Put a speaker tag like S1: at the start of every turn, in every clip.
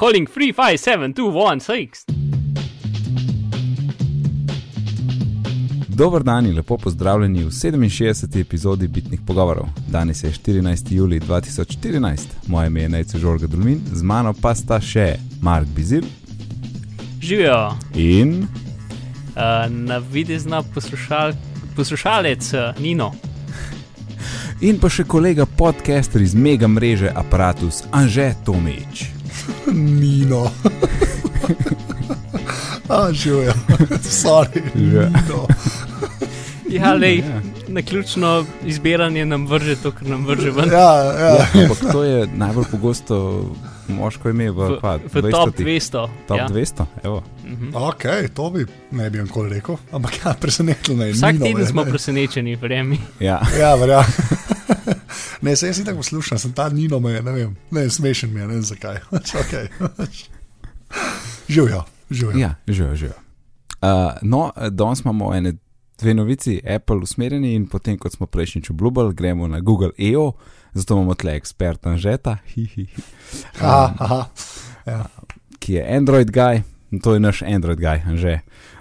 S1: Calling 357216.
S2: Dober dan in lepo pozdravljeni v 67. epizodi Bitnih pogovorov. Danes je 14. juli 2014, moje ime je Najcu Žorga Dulmin, z mano pa sta še Mark Bizil
S1: Živijo.
S2: in
S1: Uh, na videzna poslušal, poslušalec uh, Nino.
S2: In pa še kolega podcaster iz mega mreže Apparatus Anže Tomič.
S3: Nino. A, živijo, sorry.
S2: Že.
S3: Nino.
S1: Ja, lej,
S2: ja.
S1: na ključno izbiranje nam vrže to, kar nam vrže ven.
S3: Ja, ja.
S2: Ja, ampak to je najbolj pogosto moško ime v,
S1: V,
S2: kva,
S1: v top
S2: 200-ih?
S1: 200.
S2: Top
S1: ja.
S2: 200, evo.
S1: Mhm.
S3: Ok, to bi ne bi nikoli rekel, ampak ja, presenetilo me je.
S1: Vsak
S3: Nino,
S1: teden smo
S3: ne.
S1: presenečeni, verjemi.
S2: Ja.
S3: Ja, verjamem. Ne, se jaz tako poslušam, sem ta Nino, me, ne vem, ne, smešen mi je, ne vem zakaj. okay. Živijo, živijo.
S2: Ja, že, že. Uh, no, danes imamo ene dve novici, Apple usmerjeni in potem, kot smo prejšnjič obljubili, gremo na Google EO, zato imamo tle eksperta Žeta,
S3: Aha, aha. Ja.
S2: ki je Android guy, in to je naš Android guy, že.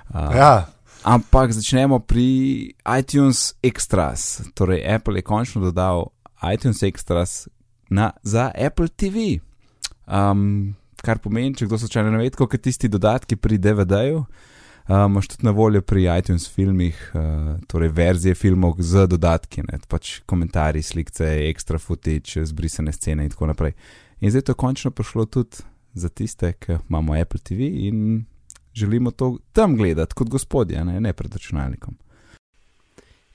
S2: Uh,
S3: ja,
S2: Ampak začnemo pri iTunes Extras. Torej, Apple je končno dodal iTunes Extras na, za Apple TV. Um, kar pomeni, če kdo slučajno ne ve, kot tisti dodatki pri DVD-ju, uh, imaš tudi na voljo pri iTunes filmih, uh, torej verzije filmov z dodatki, ne, pač komentarji, slike, ekstra footage, zbrisane scene in tako naprej. In zdaj to je končno prišlo tudi za tiste, ki imamo Apple TV in želimo to tam gledati kot gospodje, ne, ne pred računalnikom.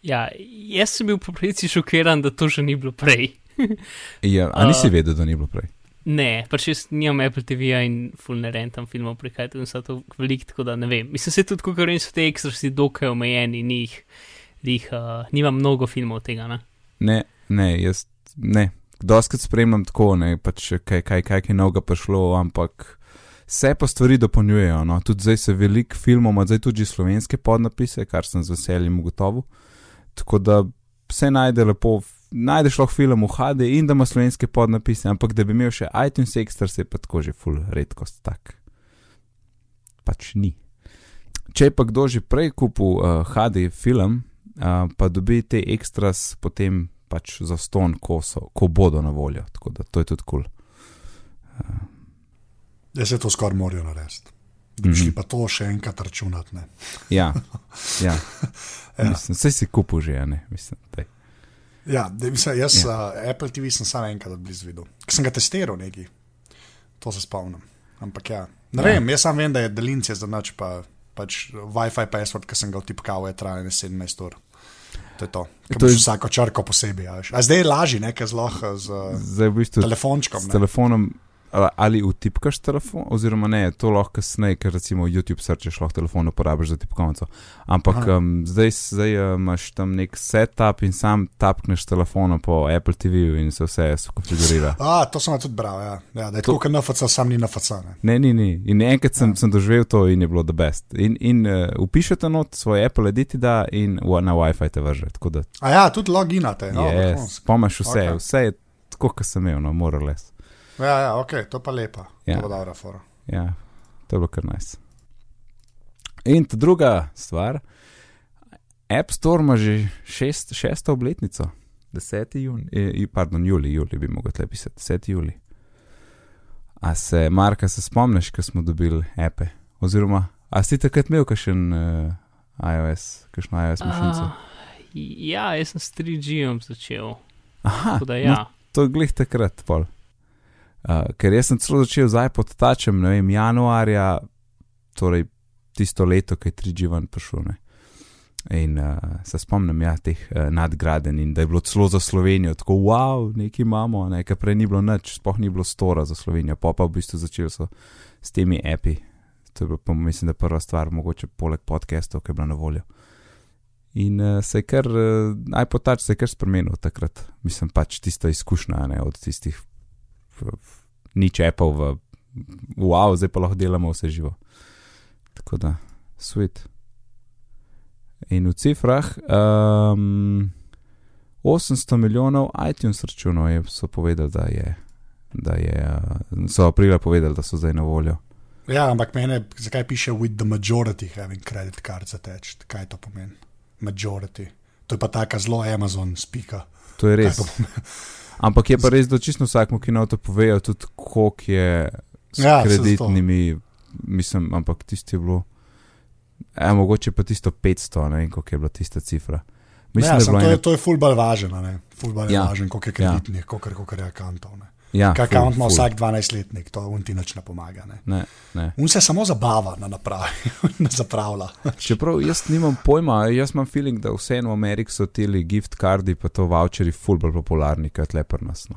S1: Ja, jaz sem bil po pravici šokiran, da to že ni bilo prej.
S2: Ja, a nisi
S1: Uh,
S2: vedel, da ni bilo prej?
S1: Ne, pač jaz nimam Apple TV-ja in full ne rentam filmov prek iTunes, to veliko, tako da ne vem. Mislim, se tudi, kako rečem, so te ekstra si dokaj omejeni, ni jih, jih uh, nimam mnogo filmov tega, ne.
S2: Ne, ne, jaz ne. Doskrat spremljam tako, ne, pač kaj, kaj, kaj je novega prišlo, ampak se pa stvari dopolnjujejo. No. Tudi zdaj se veliko filmov, zdaj tudi slovenske podnapise, kar sem z veseljem ugotovil. Tako da se najde lepo, najdeš lahko film v HD in da ima slovenske podnapise, ampak da bi imel še iTunes Extra, se je pa tako že full redkost tak. Pač ni. Če je pa kdo že prej kupil uh, HD film, uh, pa dobi te ekstras potem pač za ston, ko, so, ko bodo na voljo. Tako da to je tudi kul. Cool.
S3: jaz se to skoraj morajo narediti. Bi šli
S2: Mhm.
S3: pa to še enkrat računati. Ne.
S2: Ja, ja.
S3: Ja.
S2: Mislim, vse si kupil že, ne, mislim. Daj.
S3: Ja, da, mislim, jaz
S2: Ja.
S3: uh, Apple TV sem samo enkrat blizu videl, ker sem ga testiral neki, to se spomnim. Ampak ja, ne
S2: Ja.
S3: vem, jaz sam vem, da je delince za noč, pa pač WiFi password, ki sem ga vtipkal, je trajal 17 ur. To je to.
S2: To
S3: To je vsako črko posebej. a. A zdaj je lažje, ne, ker zelo z
S2: Zdaj v bistvu
S3: telefončkom.
S2: s
S3: Ne.
S2: telefonom. Ali- vtipkaš telefon, oziroma ne, to lahko kasneje, ker recimo YouTube searcheš, lahko telefon uporabiš za tipkovnico. Ampak
S3: Aha.
S2: um, zdaj, zdaj uh, imaš tam nek setup in sam tapkneš telefonom po Apple TV-ju in se vse skonfigurira.
S3: A, to sem tudi bral, ja. ja da je
S2: To-
S3: kot NFC, sam ni NFC. Ne.
S2: Ne, ni, ni. In enkrat sem,
S3: Ja.
S2: sem doživel to in je bilo the best. In, in uh, upišete not svoj Apple editi da in wa- na WiFi te vrže. Da
S3: A ja, tudi loginate. No,
S2: yes, pomaš vse, okay.
S3: Ok.
S2: vse je tako, kot sem imel, no, more or less.
S3: Ja, ja, ok, to pa lepa.
S2: Ja.
S3: To bo dobra fora.
S2: Ja, to je bilo kar nice. In druga stvar, App Store ima že šest, šesto obletnico, 10. juni, eh, pardon, juli, juli bi mogel pisati, 10. juli. A se, Marka, se spomniš, ko smo dobili ape? Oziroma, a si takrat imel kakšen uh, iOS, kakšno iOS mašinico?
S1: Uh, ja, jaz sem s 3G-om začel.
S2: Aha,
S1: Tako da
S2: no,
S1: ja.
S2: to je glih takrat, pol. Uh, ker jaz sem celo začel z iPod tačem, ne vem, januarja, torej tisto leto, ki je 3G ven prišel. Ne. In uh, se spomnim, ja, teh uh, nadgraden in da je bilo celo za Slovenijo tako, wow, nekaj imamo, ne, ker prej ni bilo nič, spoh ni bilo stora za Slovenijo, pa pa v bistvu začel so s temi api. To je bilo, pa mislim, da prva stvar, mogoče poleg podcastov, ki je bila na voljo. In uh, se je kar, uh, iPod Touch se je kar spremenil takrat, mislim pač tista izkušnja, ne, od tistih v, v, nič Apple v, wow, zdaj pa lahko delamo vse živo. Tako da, svet. In v cifrah, um, 800 milijonov iTunes računov je, so povedali, da je da je, uh, so aprila povedali, da so zdaj na voljo.
S3: Ja, ampak mene, zakaj piše with the majority having credit cards attached? Kaj to pomeni? Majority. To je pa taka zelo Amazon spika.
S2: To je res. Ampak je pa res, da čisto vsakmu, ki na to povejo, tudi koliko je s
S3: Ja,
S2: ja, kreditnimi, mislim, ampak tisti je bilo. E, mogoče pa tisto 500, ne vem, koliko je bila tista cifra. Mislim,
S3: ja,
S2: je
S3: to, je, to je fulbal važen, a ne? Fulbal je
S2: Ja.
S3: važen, koliko je
S2: Ja.
S3: kreditnih, koliko, koliko je akantov. ne.
S2: Ja,
S3: Kaj akant ima vsak 12-letnik, to unti nič ne pomaga. Ne?
S2: Ne, ne.
S3: Un se samo zabava na napravi, ne zapravlja.
S2: Čeprav jaz nimam pojma, jaz imam feeling, da vseeno v Ameriki so ti gift kardi, pa to voucheri, ful bolj popularni kot le pri nas. No.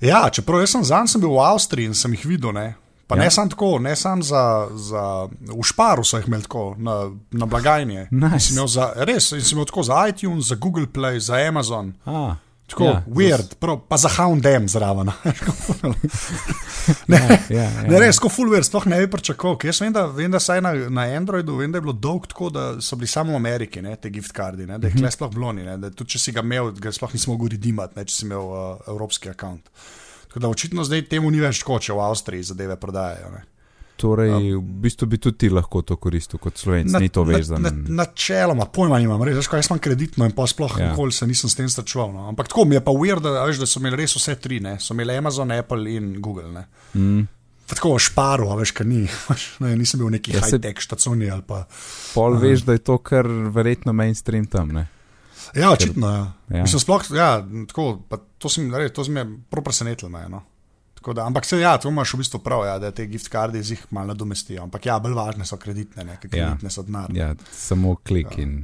S3: Ja, čeprav jaz sem zanj sem bil v Avstriji in sem jih videl. Ne? Pa
S2: Ja.
S3: ne samo tako, ne samo za, za. V Šparu so jih imeli tako, na, na blagajni.
S2: Nice.
S3: Sem za, res, sem imel tako za iTunes, za Google Play, za Amazon.
S2: Ah,
S3: Tako,
S2: Ja,
S3: ja, weird, prav, pa za Houndem zraven. ne,
S2: ja, ja,
S3: ne, res, ko full weird, sploh ne bi pričakoval. Jaz vem, da, vem, da saj na, na Androidu, vem, da je bilo dolg tako, da so bili samo v Ameriki, ne, te gift kardi, ne, da jih le sploh bloni, ne, da tudi če si ga imel, ga sploh nisi mogel redimati, ne, če si imel uh, evropski račun. Tako da očitno zdaj temu ni več tako, če v Avstriji zadeve prodajajo. Ne.
S2: Torej, v bistvu bi tudi ti lahko to koristil kot slovenc, ni to vezano.
S3: Na, na, načeloma, pojma nimam, res, veš, kaj jaz imam kreditno in pa sploh
S2: Ja.
S3: nikoli se nisem s tem srečeval. No. Ampak tako mi je pa weird, da, veš, da so imeli res vse tri, ne. so imeli Amazon, Apple in Google. Ne.
S2: Mm.
S3: Pa tako šparu, a veš, kaj ni. Ne, nisem bil v neki
S2: Ja,
S3: high-tech štacuni ali pa.
S2: Pol veš, da je to kar verjetno mainstream tam. Ne?
S3: Ja, očitno. Ja.
S2: Ja.
S3: Mislim, sploh, ja, tako, to sem, to sem je prav presenetil. Me, no. Tako Da, ampak se ja, to imaš v bistvu prav, ja, da te gift kardi z jih malo nadomestijo. Ampak ja, bolj važne so kreditne, ne,
S2: Ja.
S3: kreditne so denar.
S2: Ja, samo klik
S3: Ja.
S2: in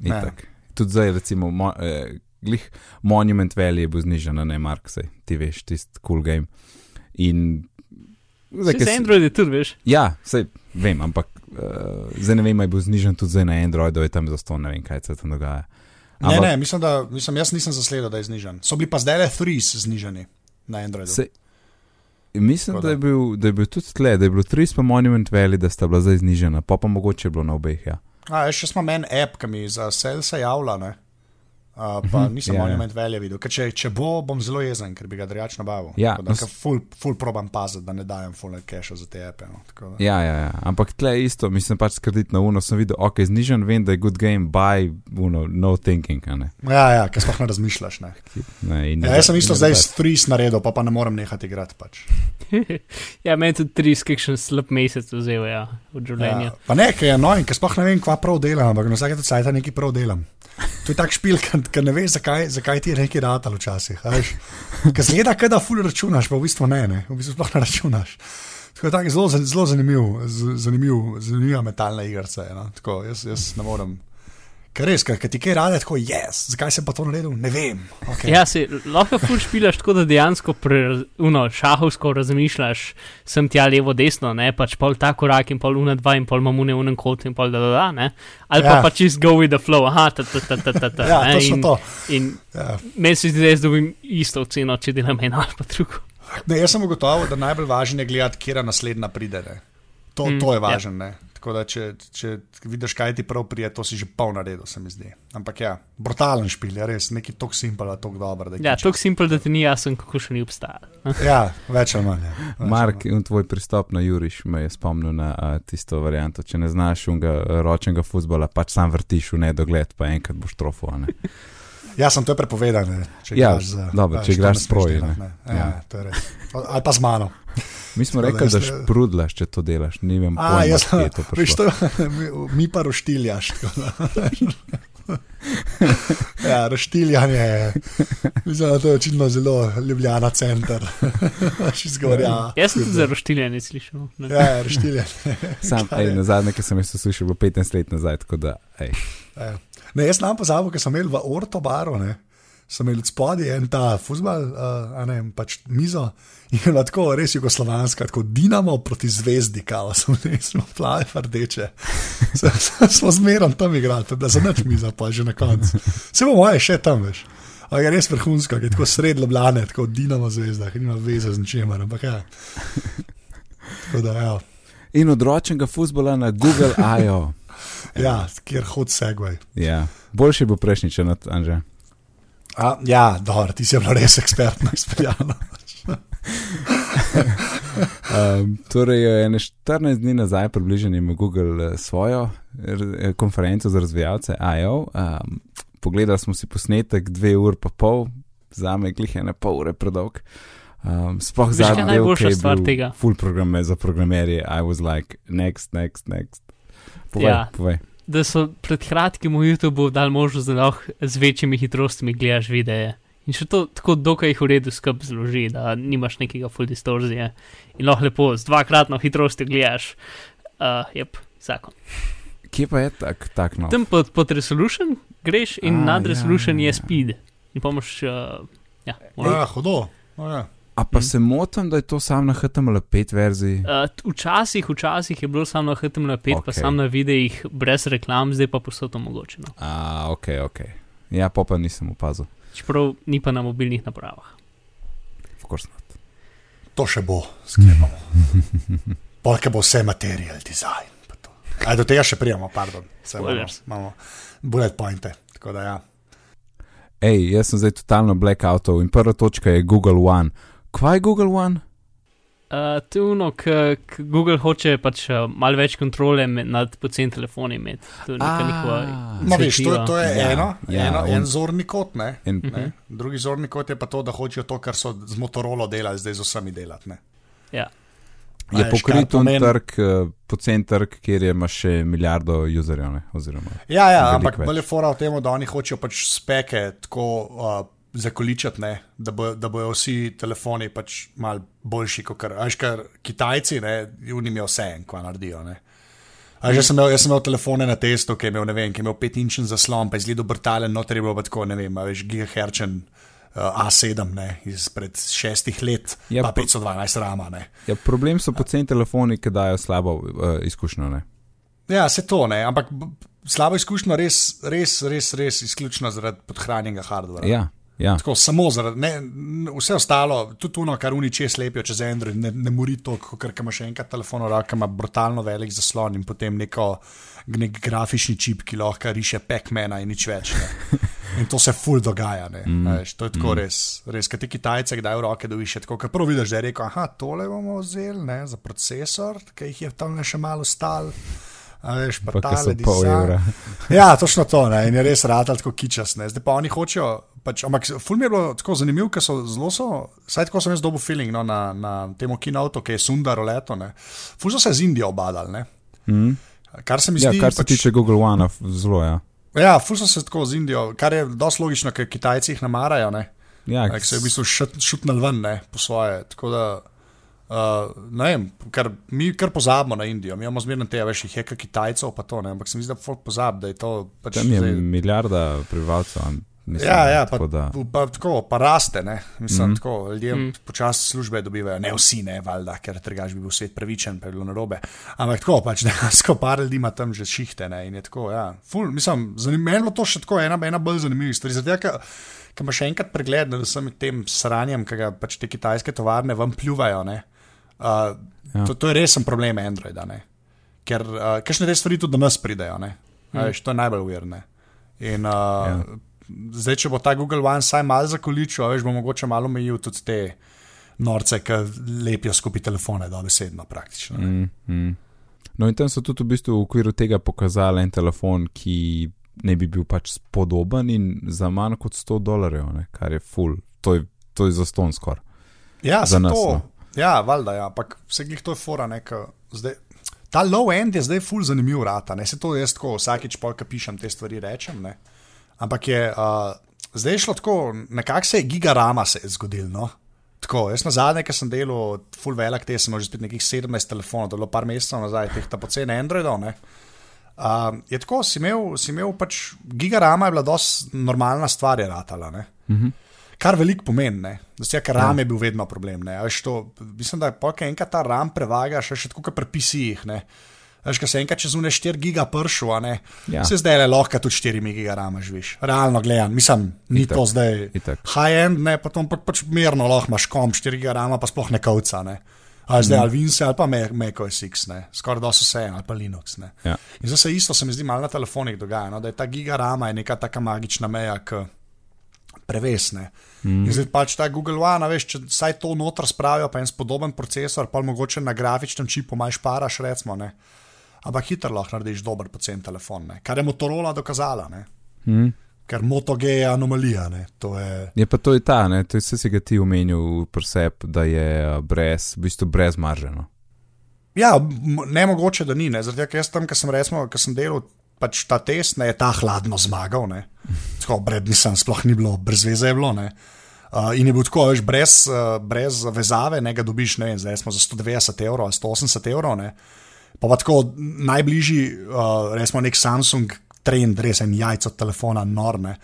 S3: Ja.
S2: itak. Tudi zdaj, recimo, mo, eh, glih Monument Valley je bil znižen, a ne Mark, sej, ti veš, tisti cool game. In
S1: Zdaj, za
S2: si-
S1: Android je tudi, veš.
S2: Ja, sej, vem, ampak uh, zdaj ne vem, ali bo znižen tudi zdaj na Androidu, je tam zato ne vem, kaj se tam dogaja.
S3: Ne, ne, mislim, da mislim, jaz nisem zasledil, da je znižen. So bili pa zdaj le threes zniženi na Androidu.
S2: Se, mislim,
S3: Tako
S2: da
S3: da.
S2: je, bil, da je bil tudi tle, da je bilo 3 pa Monument Valley, da sta bila zdaj znižena, pa pa mogoče je bilo na obeh. Ja.
S3: A, še imam en app, ki mi za sales javlja, ne? Uh, pa
S2: Mhm,
S3: nisem
S2: ja,
S3: ja,
S2: ja.
S3: monument velje videl. Ker Če, če bo, bom zelo jezen, ker bi ga drugače nabavil.
S2: Ja,
S3: Tako da,
S2: s-
S3: ker ful, ful probam paziti, da ne dajem full cache za te appe. No.
S2: Ja, ja, ja, ampak tle je isto, mislim pač skrbiti na uno, sem videl, ok, znižen, vem, da je good game, buy, uno, no thinking, a ne.
S3: Ja, ja, ker sploh ne razmišljaš. Ne.
S2: ne in
S3: Ja,
S2: ne
S3: jaz sem isto
S2: ne
S3: zdaj
S2: da-
S3: s Threes naredil, pa, pa ne morem nehati igrati. Pač.
S1: ja, meni tudi tri skakšen slab mesec vzel, ja, od življenja.
S3: Ja, pa ne, ker je noj, ker sploh ne vem, kva prav delam, ampak na vsake cajt nekaj prav delam. To je tak špil, ker ne veš, zakaj, zakaj ti je nekaj datal včasih. Ker zgleda, da ful računaš, pa v bistvu ne, ne. v bistvu sploh ne računaš. Tako je tak zelo, zelo zanimiv, zanimiv, zanimiva metalna igrica. je, No. Tako, jaz, jaz ne morem. Ker res, ker, ti kaj rade, tako je, yes, zakaj sem pa to naredil, ne vem. Okay.
S1: Ja, se lahko ful špilaš tako, da dejansko pre, uno, šahovsko razmišljaš, sem tja levo, desno, ne, pač pol ta korak in pol una dva in pol mamune unen kot in pol da da da, ne. Ali pa
S3: Ja.
S1: pač just go with the flow, aha, ta ta ta ta ta ta.
S3: Ja,
S1: ne,
S3: točno
S1: in,
S3: to.
S1: In
S3: Ja.
S1: meni se zdi, da jaz dobim isto oceno, če delam eno ali pa drugo.
S3: Ne, jaz sem ugotovil, da najbolj važno je gledati, kje naslednja pride. Ne. To,
S1: Mm,
S3: mm, to je
S1: ja.
S3: važno. Ja. Tako da, če, če vidiš, kaj ti prav prije, to si že pol naredil, se mi zdi. Ampak ja, brutalen špil, je res, neki tok simpel, tok dober. da
S1: Ja, tako simpel, da ti ni jasno, kako še ni obstajal.
S3: ja, več ali manj. ja.
S2: Mark, in tvoj pristop na Juriš me je spomnil na a, tisto varianto. Če ne znaš unga ročnega futbola, pač sam vrtiš v nedogled, pa enkrat boš trofo. a ne.
S3: Ja, sem to je prepovedano. Če
S2: Ja,
S3: igraš
S2: dobro,
S3: a,
S2: če s proji, ne.
S3: Ja,
S2: Ja.
S3: ja. to je res. Ali pa z mano.
S2: Mi smo
S3: da
S2: rekli, da
S3: ne-
S2: šprudlaš, če to delaš. Ne vem,
S3: A,
S2: pojma,
S3: jaz,
S2: kje je to
S3: veš,
S2: prišlo.
S3: to, mi, mi pa roštiljaš. tako da. ja, roštiljanje je. Mislim, da to je očitno zelo ljubljena center. Še zgorja.
S1: Jaz sem tudi za roštiljanje slišal. ne.
S3: Ja, ja, roštiljanje.
S2: Sam, ej, na zadnje, ki sem to slišal, bilo 15 let nazaj, tako da, ej.
S3: Ja. Ne, jaz nam pozabil, ker sem imel v Orto baru, ne, sem imel spodaj en ta fusbal, uh, a ne, pač mizo. In je bila tako res jugoslovanska, tako Dinamo proti zvezdi, kao ne, smo plave, rdeče. Smo zmeraj tam igrali, to je bila za noč miza, pa že na koncu. Se bo moje še tam, veš. Ampak je res vrhunska, ki je tako sred Ljubljane, tako Dinamo zvezda, ki nima veze z ničemer, ampak ja. Tako da, ja.
S2: In od ročnega futbola na Google I.O.
S3: ja, kjer hod segway.
S2: Ja, boljši bo prejšnji, če nad Anže.
S3: A, ja, dobro, ti si bil res ekspertno izpeljano.
S2: um, torej, ene 14 dni nazaj, približno ima Google eh, svojo r- konferenco za razvijalce IO. Um, pogledali smo si posnetek, dve uri pa pol, za me je glih ene pol ure predolg. Um, sploh
S1: Veš, kaj je najboljša stvar tega?
S2: Full program za programerje, I was like, next, next, next. Povej,
S1: Ja.
S2: povej.
S1: Da so pred kratkim v YouTubu dali možnost, da lahko z večjimi hitrostmi gledaš videe. In še to tako dokaj jih v redu skup zloži, da nimaš nekega full distorzije. In lahko lepo z dvakratno hitrostjo gledaš. Uh, jep, zakon.
S2: Kje pa je tak, tak no?
S1: Tam pod, pod resolution greš in
S2: A,
S1: nad
S2: ja,
S1: resolution
S2: ja.
S1: je speed. In pa imaš, uh, ja, moraš
S3: Ja, hudo. No, ja.
S2: A pa
S1: Mm.
S2: se motim, da je to sam na HTML5 verziji?
S1: Uh, t- včasih, včasih je bilo samo na HTML5, okay. pa samo na videih brez reklam, zdaj pa posod omogočeno.
S2: A, ok, ok. Ja, pa pa nisem opazil.
S1: Čeprav ni pa na mobilnih napravah.
S2: Of course not.
S3: To še bo, sklepamo. Polke bo vse material design. pa to. Aj, do tega še prijemo, pardon. Saj imamo, imamo bullet pointe. Tako da ja.
S2: Ej, jaz sem zdaj totalno blackoutov in prva točka je Google One. Kva je Google One?
S1: Uh, to je ono, ki Google hoče pač uh, malo več kontrole med, nad poceni telefoni imeti. To je neka njihova.
S3: No, veš, to, je- to je
S2: Ja,
S3: eno,
S2: ja,
S3: eno
S2: on-
S3: en zorni kot. Ne?
S2: In,
S1: Mhm.
S3: Ne? Drugi zorni kot je pa to, da hočejo to, kar so z Motorola delali, zdaj z vsemi delati. Ne?
S1: Ja.
S2: je pokrit
S3: pomeni-
S2: trg, uh, pocen trg, kjer je ima še milijardo userjev. ne, Oziroma,
S3: Ja, ja ampak bolj je fora v tem, da oni hočejo pač speke tako uh, zakoličati, ne? da, bo, da bojo vsi telefoni pač mal boljši kot kar. Až kar Kitajci, ne, junim je vse en, kva naredijo. Ne? A že sem imel, jaz sem imel telefone na testu, ki je imel, ne vem, ki je imel 5-inčen zaslon, pa je izgledal brutalen, noter je bilo pa tako, ne vem, veš, gigahertzen uh, A7, ne, izpred šestih let,
S2: Ja,
S3: pa
S2: pa-
S3: 512 rama, ne.
S2: ja, problem so poceni telefoni, ki dajo slabo uh, izkušnjo. Ne?
S3: Ja, se to ne, ampak slabo izkušnjo res, res, res, res izključno zaradi podhranjenega hardvara.
S2: Ja, ja.
S3: Tako, samo zaradi ne, vse ostalo, tudi ono, kar uniče slepijo čez Android, ne, ne mori to, ker ima še enkrat telefon roki, ima brutalno velik zaslon in potem neko, nek grafični čip, ki lahko riše Pac-Mana in nič več. Ne. In to se ful dogaja. Mm. Veš, to je tako mm. res, res. Kaj ti Kitajce kdaj v roke dobiš, tako kot prvo vidiš, da je rekel, aha, tole bomo vzeli ne, za procesor, ki jih je tam še malo stal. A veš, pa
S2: ki so
S3: tale
S2: pol evra.
S3: Ja, točno to, ne? in je res rad tako kičas. Ne? Zdaj pa oni hočejo, pač, ampak film je bilo tako zanimiv, ker so zelo so, saj tako sem jaz dobil feeling no, na, na tem kinotu, ki je Sundar leto. Ful so se z Indijo obadali, ne?
S2: Mm.
S3: kar se mi
S2: Ja,
S3: zdi.
S2: kar se
S3: pač,
S2: tiče Google One, zelo ja.
S3: Ja, ful so se tako z Indijo, kar je dosti logično, ker Kitajci jih namarajo, ne?
S2: Ja,
S3: Ker se je v bistvu šut- šutnili ven, ne, po svoje. Tako da, uh, ne vem, kar, mi kar pozabimo na Indijo. Mi imamo zmerno te, je kaj Kitajcev, pa to ne, ampak se mi zdi, da folk pozab, da je to pač.
S2: tam je
S3: zdaj-
S2: milijarda prebivalcev. Mislim,
S3: Ja, ja, pa,
S2: tako da,
S3: pa, pa, tako, pa raste, ne? mislim, mm. tako, ljudje mm. počasi službe dobivajo, ne vsi, ne, valjda, ker drugač bi bil svet pravičen, pa je bilo narobe. Ampak tako, pač dejansko par ljudi ima tam že šihte, ne, in je tako, ja, ful, mislim, zanimivo je to še tako, ena, ena bolj zanimiva stvar. Zato, ker, ker imaš še enkrat pregled nad vsem tem sranjem, ki ga pač te kitajske tovarne vam pljuvajo, ne. Uh,
S2: Ja.
S3: ja. to, to je resen problem Androida, ne. Ker uh, kakšne te stvari tudi do nas pridejo, ne. Mm. Veš, to je najbolj uvirne. In uh,
S2: Ja.
S3: Zdaj, če bo ta Google One vsaj malo zakoličil, veš, bo mogoče malo omejil tudi te norce, ki lepijo skupaj telefone, dobesedno praktično. Mm.
S2: mm. No, in tam so tudi v bistvu v okviru tega pokazali en telefon, ki ne bi bil pač spodoben in za manj kot 100 dolarjev, ne, kar je full, to je, to je za ston skoraj.
S3: Ja,
S2: Za nas,
S3: to.
S2: no.
S3: Ja, valjda, ja, ampak vse glih to je fora, ne, ke zdaj. Ta low end je zdaj full zanimiv, rata. Ne? Se to jaz tako vsakič, ko pišem te stvari, rečem. Ne? Ampak je uh, zdaj šlo tako, nekako se je gigarama se je zgodil. No? Tako, jaz na zadnje, ki sem delal, full velik, te sem že spet nekih 17 telefonov, to je bilo par mesecev nazaj, teh ta poceni Androidov. ne. Uh, je tako, si imel, si imel pač gigarama, je bila dosti normalna stvar, je ratala. ne.
S2: Mhm.
S3: Kar veliko pomeni, ne? da se ker RAM je bil vedno problem. To, mislim, da je polk enkrat ta RAM prevagaš, a še tako kot pri PC-jih. Ne. Veš, ko se enkrat čez une 4 giga pršil, a ne.
S2: Ja.
S3: Se zdaj le lahko tudi 4 giga RAM živiš. Realno gledam, mislim, ni
S2: Itak,
S3: to zdaj
S2: itak.
S3: high-end, ne, pa to pa, pač merno lahko imaš komp 4 giga RAM, pa sploh ne kauca. Ne? Ali zdaj mm. ali Windows ali pa Mac- Mac OS X, ne. skoraj da so vse ali pa Linux. Ne?
S2: Ja.
S3: In zdaj se isto se mi zdi malo na telefonih dogaja, no? da je ta giga rama je neka taka magična meja, ki prevesne. Mm. In zdaj pač ta Google One, a veš, če vsaj to noter spravijo, pa en spodoben procesor, pa mogoče na grafičnem čipu imaš paraš, recimo, ne. Ampak hitro lahko narediš dober pocen telefon, ne. kar je Motorola dokazala, ne.
S2: Mm.
S3: ker Moto G je anomalija. Ne. To je,
S2: Je pa to je ta, ne, to je vse si ga ti omenil, presep, da je brez, v bistvu brez marženo.
S3: ja, ne mogoče, da ni, ne. tega, ker jaz tam, ki sem, recimo, sem delal pač ta test, ne, je ta hladno zmagal, ne. Tako, brez, nisem, sploh ni bilo, brez veze je bilo. Ne. Uh, in je bil tako, veš, brez, uh, brez vezave, ne ga dobiš, ne vem, zdaj smo za 190 evrov ali 180 evrov. Ne. Pa pa tako najbližji, uh, recimo nek Samsung trend, res en jajco telefona, norme.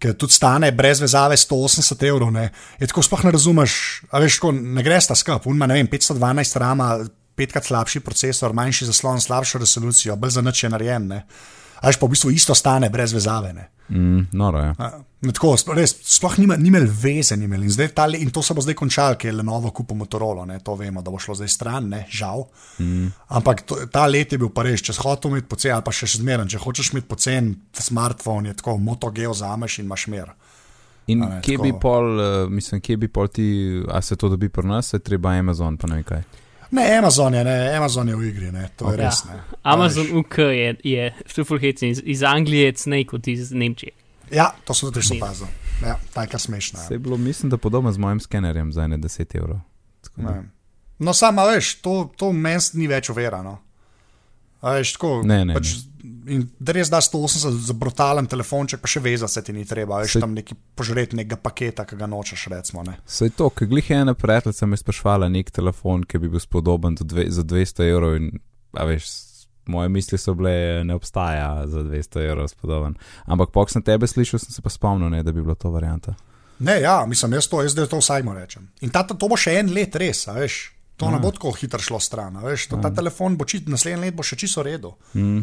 S3: Ker tudi stane brez vezave 180 evrov, ne. je tako sploh ne razumeš, a veš, tako ne greš ta skup, unma ne vem, 512 rama, petkrat slabši procesor, manjši zaslon, slabšo resolucijo, bolj za nič je narejen. Ne. A veš pa v bistvu isto stane brez vezave.
S2: Mm, noro je.
S3: A, Tako, res, sploh nima, ni imel veze, ni imel. In, ta, in to se bo zdaj končalo, ker je Lenovo kupil Motorola, ne, to vemo, da bo šlo zdaj stran, ne, žal. Mm. Ampak to, ta let je bil pa res, če hotel imeti pocen, ali pa še zmeren, če hočeš imeti pocen smartphone, je tako, Moto G vzameš in imaš mer.
S2: In
S3: ne,
S2: kje bi
S3: tako.
S2: pol, uh, mislim, kje bi pol ti, a se to dobi pri nas, je treba Amazon, pa ne vem kaj.
S3: Ne, Amazon je, ne, Amazon je v igri, ne, to je
S1: Ja.
S3: res. Ne.
S1: Amazon
S3: A veš.
S1: UK je, je štufulhecen iz, iz Anglije, je cnej kot iz Nemčije.
S3: Ja, to sem tudi že opazil. Ja, ta je kar smešno.
S2: Se
S3: Ja.
S2: je bilo, mislim, da podobno z mojim skenerjem za ene 10 evrov.
S3: Ne. No, samo veš, to, to meni ni več uverano. Veš, tako,
S2: Ne, ne,
S3: pač, in res da 180 za brutalen telefonček, pa še veza se ti ni treba, veš,
S2: Saj-
S3: tam neki požreti nekega paketa, ki ga nočeš, recimo. Ne.
S2: Saj to, ker glih ena prijateljica me sprašvala nek telefon, ki bi bil spodoben do dve, za 200 evrov in, a veš, moje misli so bile, ne obstaja za 200 evrov spodoben. Ampak pok sem tebe slišal, sem se pa spomnil, ne, da bi bila to varianta.
S3: ne, ja, mislim, jaz to, jaz to vsaj mu rečem. In ta, to bo še en let res, veš. To ne bo tako hitro šlo stran, veš. To, ta telefon bo čit, naslednji let bo še čisto v redu.
S2: Mm.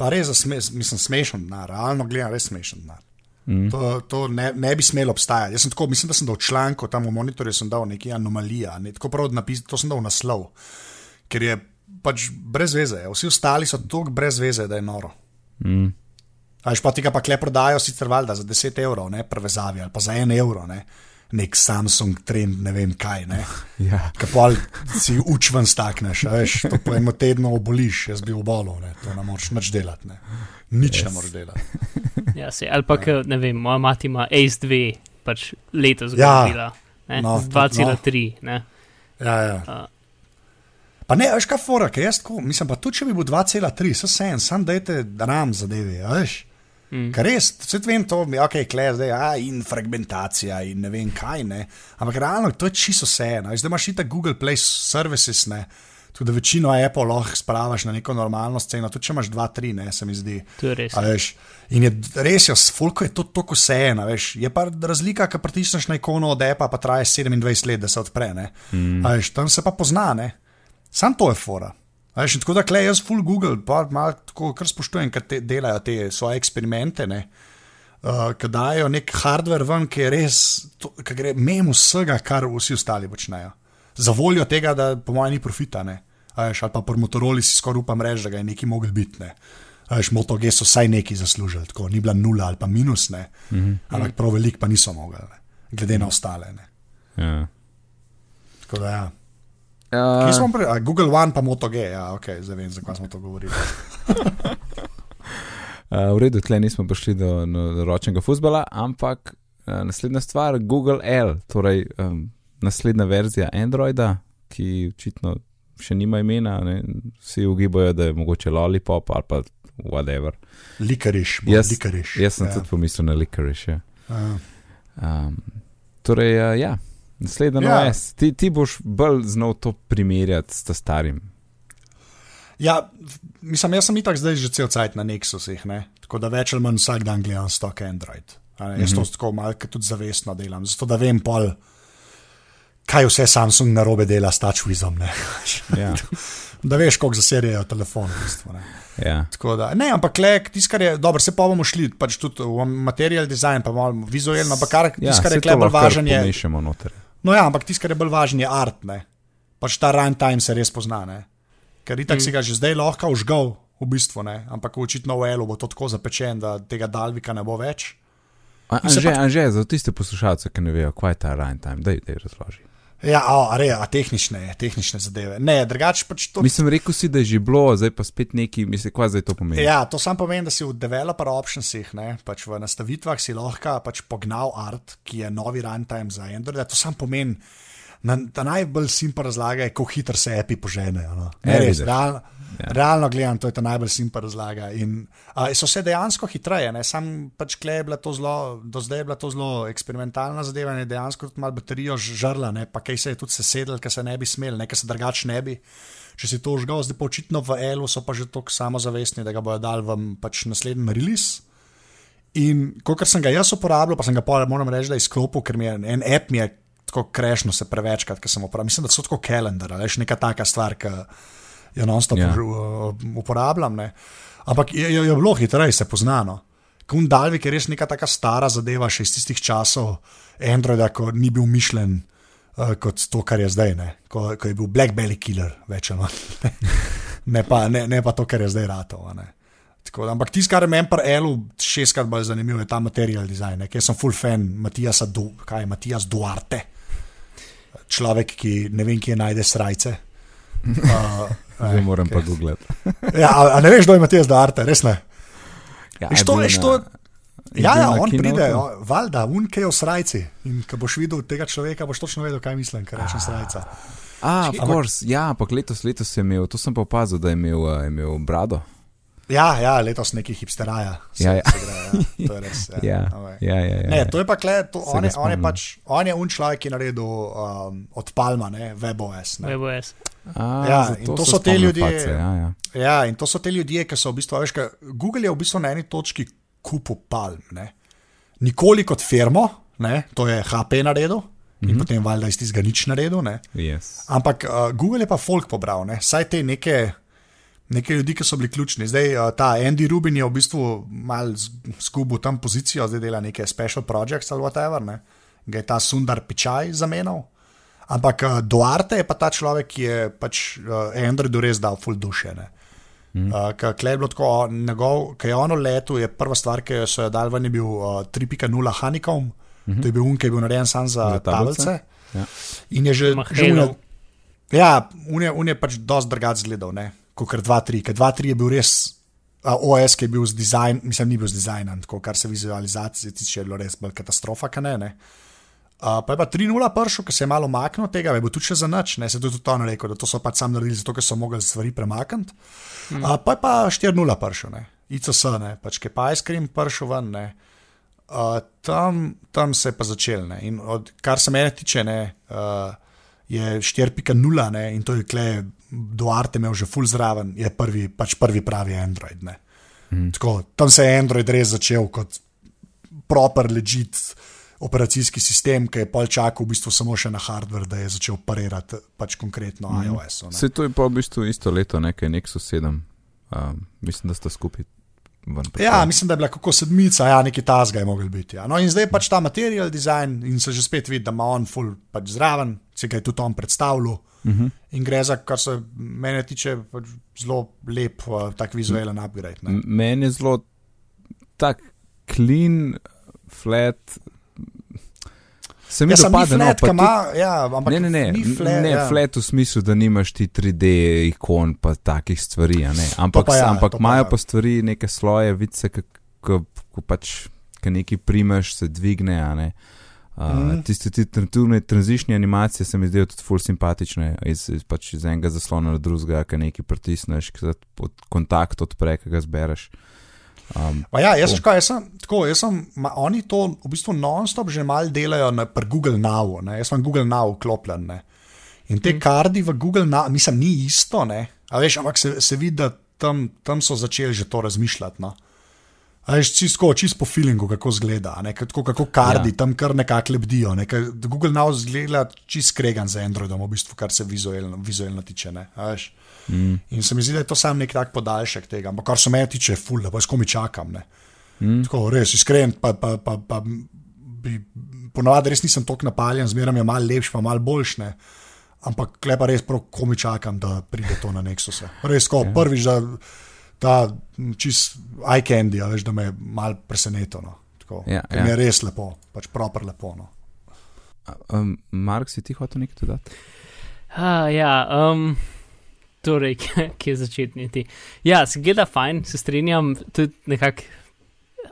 S3: Pa res, za sme, mislim, smešen denar, realno gledam, res smešen denar.
S2: Mm.
S3: To, to ne, ne bi smelo obstajati. Jaz sem tako, mislim, da sem dal članek tam v monitorju, sem dal nekaj anomalija, ne, tako prav napisal, to sem dal naslov, ker je pač brez veze. Vsi ostali so tako brez veze, da je noro.
S2: Mm.
S3: A veš pa tega pa kle prodajo sicer valjda za 10 evrov, ne prevezavi ali pa za 1 evro, ne. Nek Samsung trend, ne vem kaj. Ne.
S2: Ja.
S3: Kapol si učven stakneš, a veš, to po enem tednu oboliš, jaz bi obolel, ne. to ne moreš nič delati. Ne. Nič yes. ne moreš delati.
S1: Ja, se, ali pa, ja. ne vem, moja mati ima Ace 2, pač letos
S3: Ja.
S1: ga bila. Ne,
S3: No,
S1: no, 2,3. No.
S3: Ja, ja.
S1: Uh,
S3: Pa ne, veš, kaj fora, ker jaz tako, mislim, pa tudi če bi bil 2,3, se vse en, sam dajte ram zadevi, a veš.
S1: Mm.
S3: Ker res, vse vem to, mi, ok, klej zdaj, a, in fragmentacija in ne vem kaj, ne. Ampak realno to je čisto vse eno. Zdaj imaš itak Google Play Services, ne. Tudi da večino Apple lahko spravaš na neko normalno sceno, tudi če imaš 2-3, ne, se mi zdi.
S1: to je res.
S3: A veš, in je res, jo, fulko je to tako vseeno, veš. Je pa razlika, ker pritisneš na ikono od Apple, pa traje 27 let, da se odpre, ne. Mm. A veš, tam se pa pozna, ne. Sam to je fora. A in tako da klej jaz full Google, pa malo tako kar spoštujem, ker te delajo te svoje eksperimente, ne. Uh, ki dajo nek hardware ven, ki je res, ki gre mimo vsega, kar vsi ostali počnejo. Za voljo tega, da po mojem ni profita, ne. A Veš, ali pa po Motorola si skoraj upam reči, da ga je neki mogel biti. Ne. A Veš, Moto G so vsaj neki zaslužili, tako ni bila nula ali pa minus, ne. Mm -hmm. ampak prav velik pa niso mogli, ne. glede na ostale. Ne.
S2: Ja.
S3: Tako da ja.
S2: Uh,
S3: smo pri, a, Google One pa Moto G, ja, ok, zdaj vem, zakaj smo to govorili.
S2: Uh, v redu, tle nismo prišli do, do ročnega futbola, ampak uh, naslednja stvar, Google L, torej um, naslednja verzija Androida, ki očitno še nima imena, ne? vsi ugibajo, da je mogoče Lollipop ali pa whatever.
S3: Likariš,
S2: Jaz-
S3: likariš.
S2: Jaz sem
S3: ja.
S2: tudi pomislil na Licorice. Ja.
S3: Ja.
S2: Um, torej, uh, ja, naslednja
S3: Ja.
S2: OS, ti, ti boš bolj znal to primerjati s ta starim.
S3: Ja, mislim, jaz sem itak zdaj že cel cajt na Nexusih, ne? tako da več ali manj vsak dan gledam stok Android. Ne, jaz mm -hmm. to tako malce tudi zavestno delam, zato da vem pol, kaj vse Samsung na robe dela s TouchWizom.
S2: Ja.
S3: da veš, koliko zaserijo telefon. V bistvu, ne.
S2: Ja.
S3: Tako da, ne, ampak tisto, kar je, dobro, se pa bomo šli, pač tudi v material design, pa malo vizualno, ampak kar,
S2: Ja,
S3: tisto, kar je
S2: to
S3: kle bolj
S2: lahko kar
S3: važen, je,
S2: pomešamo noter.
S3: No, ja, ampak tisto, kar je bolj važno, je art. Ne? Pač ta runtime se res pozna. Ne? Ker itak mm. si ga že zdaj lahko užgal, v bistvu, ne? ampak očitno v Elu bo to tako zapečen, da tega Dalvika ne bo več.
S2: Anže, pač... anže, za tiste poslušalce, ki ne vejo, kaj je ta runtime, da je razloži.
S3: Ja, a, a, a tehnične, tehnične zadeve. Ne, drugače pač to.
S2: Mislim, rekel si, da je že bilo, zdaj pa spet neki, mislim, kaj zdaj to pomeni.
S3: Ja, to sam pomeni, da si v developer optionsih, ne, pač v nastavitvah si lahko pač pognal art, ki je novi runtime za Android. To sam pomeni, da najbolj simpel razlaga je, kako hitro se api poženejo. No. Ne, res, realno. Ja. Realno gledam, to je ta najbolj simpel razlaga. In, uh, so se dejansko hitreje, ne? sam pač je bila to zelo, do zdaj je bila to zelo eksperimentalna zadeva, ne dejansko tudi malo baterijo žrla, ne? pa kaj se je tudi sesedel, ker se ne bi smel, nekaj se drugače ne bi. Če si to žgal, zdaj pa očitno v Elu so pa že tako samozavestni, da ga bodo dal v pač naslednji release. In kot sem ga jaz uporabljal, pa sem ga pa moram reči, da je izklopil, ker mi je en app mi je tako krešno se prevečkrat, ker sem uporabljal. Mislim, da so tako kalendar, veš, neka taka stvar, ki jo non-stop ja. uporabljam. Ne. Ampak je, je, je bilo hitreje, se poznano. Kun Dalvik je res neka taka stara zadeva, še iz tistih časov Androida, ko ni bil mišljen uh, kot to, kar je zdaj, ko, ko je bil Black Belly Killer, več ali manj. ne, ne, ne pa to, kar je zdaj ratov. Tako, ampak tisto, kar je meni pri Elu šestkrat bolj zanimivo, je ta material design. Jaz sem full fan Matijasa, du, kaj Matijas Duarte, človek, ki ne vem, kje najde srajce.
S2: Uh, Zdaj moram okay. pa googlati.
S3: ja, a, a ne veš, kdo ima te zdarte, res ne. Ja, što, na, što, ja, ja on pride, valjda, unke v srajci. In ko boš videl tega človeka, boš točno vedel, kaj mislim, kar rečem srajca.
S2: A, course, ja, ampak letos, letos je imel, to sem pa opazil, da je imel, uh, imel brado.
S3: Ja, ja, letos neki hipsteraja.
S2: Ja, ja.
S3: ja. To je res. Ja.
S2: Ja. Ja, ja, ja,
S3: ne, ja. to je pa kle, to, on, je, on, je pač, on je un človek, ki je naredil um, od Palma, ne, WebOS. Ne.
S1: WebOS.
S2: A,
S3: ja, in to so te ljudje.
S2: Face, ja, ja.
S3: ja, in to so te ljudje, ki so v bistvu, veš, Google je v bistvu na eni točki kupil Palm. Ne. Nikoli kot firmo, ne, to je HP naredil. In mm -hmm. potem valjda iz tistega nič naredil.
S2: Yes.
S3: Ampak uh, Google je pa folk pobral, ne? saj te neke nekaj ljudi, ki so bili ključni. Zdaj, uh, ta Andy Rubin je v bistvu mal zgubil tam pozicijo, zdaj dela neke special projects ali whatever, ne? ga je ta Sundar Pičaj zamenjal. Ampak uh, Duarte je pa ta človek, ki je pač uh, Androidu res dal full duše. Mm. Uh, Kaj je ono leto, je prva stvar, ki so jo dal ven, je bil uh, 3.0 Honeycomb, mm -hmm. to je bil un, ki je bil narejen sam za tablice. Ja. In je že že. Ja, un je, un je pač dosti drugačen zgledal kot 2-3, ker 2-3 je bil res. Uh, OS, ki je bil z dizajnom, mislim, ni bil z dizajnom, tako kar se vizualizacije tiče, je bilo res bolj katastrofa, kaj ne. ne. Uh, pa je pa 3-0 pršel, ki se je malo umaknil od tega, je bil tudi za noč, ne se je tudi to rekel, da to so pač sam naredili, zato ker so mogli stvari premakniti. Mm. Uh, pa je pa 4-0 pršel, ne, ICS, ne, pač ki pa je skrim pršel ven, ne. Uh, tam, tam se je pa začel, ne. In od, kar se mene tiče, ne. Uh, je 4.0 ne, in to je kle, Duarte imel že full zraven, je prvi, pač prvi pravi Android. Mm. Tako, tam se je Android res začel kot proper, legit operacijski sistem, ki je pol čakal v bistvu samo še na hardware, da je začel parirati pač konkretno mm. iOS.
S2: Se to je pa v bistvu isto leto, nekaj Nexus 7, um, mislim, da sta skupaj.
S3: Ja, mislim, da je bila kako sedmica, ja, neki tasga je mogel biti. Ja. No, in zdaj pač ta material design in se že spet vidi, da ima on full pač zraven, se ga je tudi on predstavljal. Uh mhm. -huh. In gre za, kar se mene tiče, pač zelo lep, uh, tak vizualen upgrade.
S2: Meni je zelo tak clean, flat, Se mi
S3: ja,
S2: dopade,
S3: no, pa ima, ja, ampak
S2: ne, ne, ne,
S3: flat,
S2: ne
S3: ja.
S2: flat v smislu, da nimaš ti 3D ikon, pa takih stvari, ampak, pa ja, ampak imajo pa, pa stvari, neke sloje, vice, ko pač, ki nekaj primeš, se dvigne, ne. Uh, mm. Tiste ti tranzične animacije se mi zdijo tudi ful simpatične, iz, iz, pač iz enega zaslona na drugega, ki nekaj pritisneš, ki kontakt odpre, ki ga zbereš. Uh,
S3: Um, ja, jaz, kaj, jaz sem, tako, jaz sem, ma, oni to v bistvu non-stop že malo delajo na Google Now, ne? jaz sem Google Now vklopljen. In te mm. kardi v Google Now, mislim, ni isto, veš, ampak se, se vidi, da tam, tam so začeli že to razmišljati. No? Veš, čisto, čisto po feelingu, kako zgleda, kako, kako kardi ja. tam kar nekako lebdijo. Ne? Google Now zgleda čisto skregan za Androidom, v bistvu, kar se vizualno, vizualno tiče. Ne? Mm. In se mi zdi, da je to samo nek tak podaljšek tega, ampak kar se me tiče, ful, da pa skomi čakam. Mm. Tako, res iskren, pa, pa, pa, pa bi, ponovadi res nisem tako napaljen, zmeraj je malo lepši, pa malo boljši. Ampak klepa res prav, komi čakam, da pride to na Nexus. Res, ko ja. prvič, da ta čist eye candy, veš, da me je malo presenetilo. No. Tako,
S2: Ja, ja.
S3: Mi je res lepo, pač proper lepo. No.
S2: Um, Mark, si ti hotel nekaj dodati?
S1: Ah, ja, um, torej, kje začetni ti. Ja, se gleda fajn, se strinjam, tudi nekako.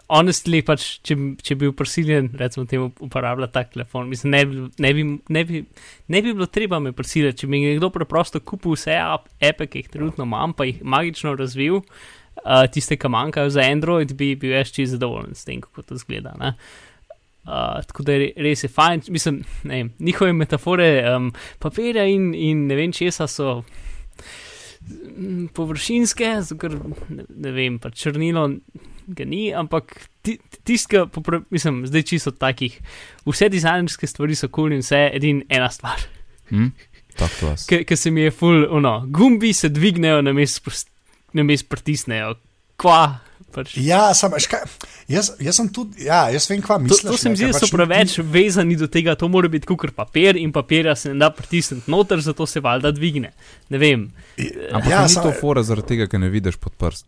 S1: Honestly, pač, če, če bi bil prisiljen, recimo, temu uporabljati tak telefon, mislim, ne, ne, bi, ne, bi, ne bi bilo treba me prisiliti, če bi nekdo preprosto kupil vse ap- appe, ki jih trenutno imam, pa jih magično razvil, uh, tiste, ki manjkajo za Android, bi bil jaz čisto zadovoljen s tem, kako to zgleda. Uh, tako da res je fajn, mislim, ne njihove metafore um, papirja in, in ne vem česa so površinske, zato ker ne, ne vem, pa črnilo ga ni, ampak ti- tiska, mislim, zdaj čisto takih, vse dizajnerske stvari so kul cool in vse, edin ena stvar,
S2: Hm? Talk to us.
S1: ki se mi je full, ono, gumbi se dvignejo, namest pritisnejo, kva. Pač.
S3: Ja, sam, veš kaj, jaz, jaz sem tudi, ja, jaz vem, kva
S1: To,
S3: misliš.
S1: to se mi zdi,
S3: ker
S1: da so
S3: pač
S1: preveč vezani do tega, to mora biti kot papir in papirja se ne da pritisniti noter, zato se valjda dvigne. Ne vem.
S2: Ampak
S3: Ja,
S2: ja, ni
S3: sam-
S2: to fora zaradi tega, ker ne vidiš pod prst.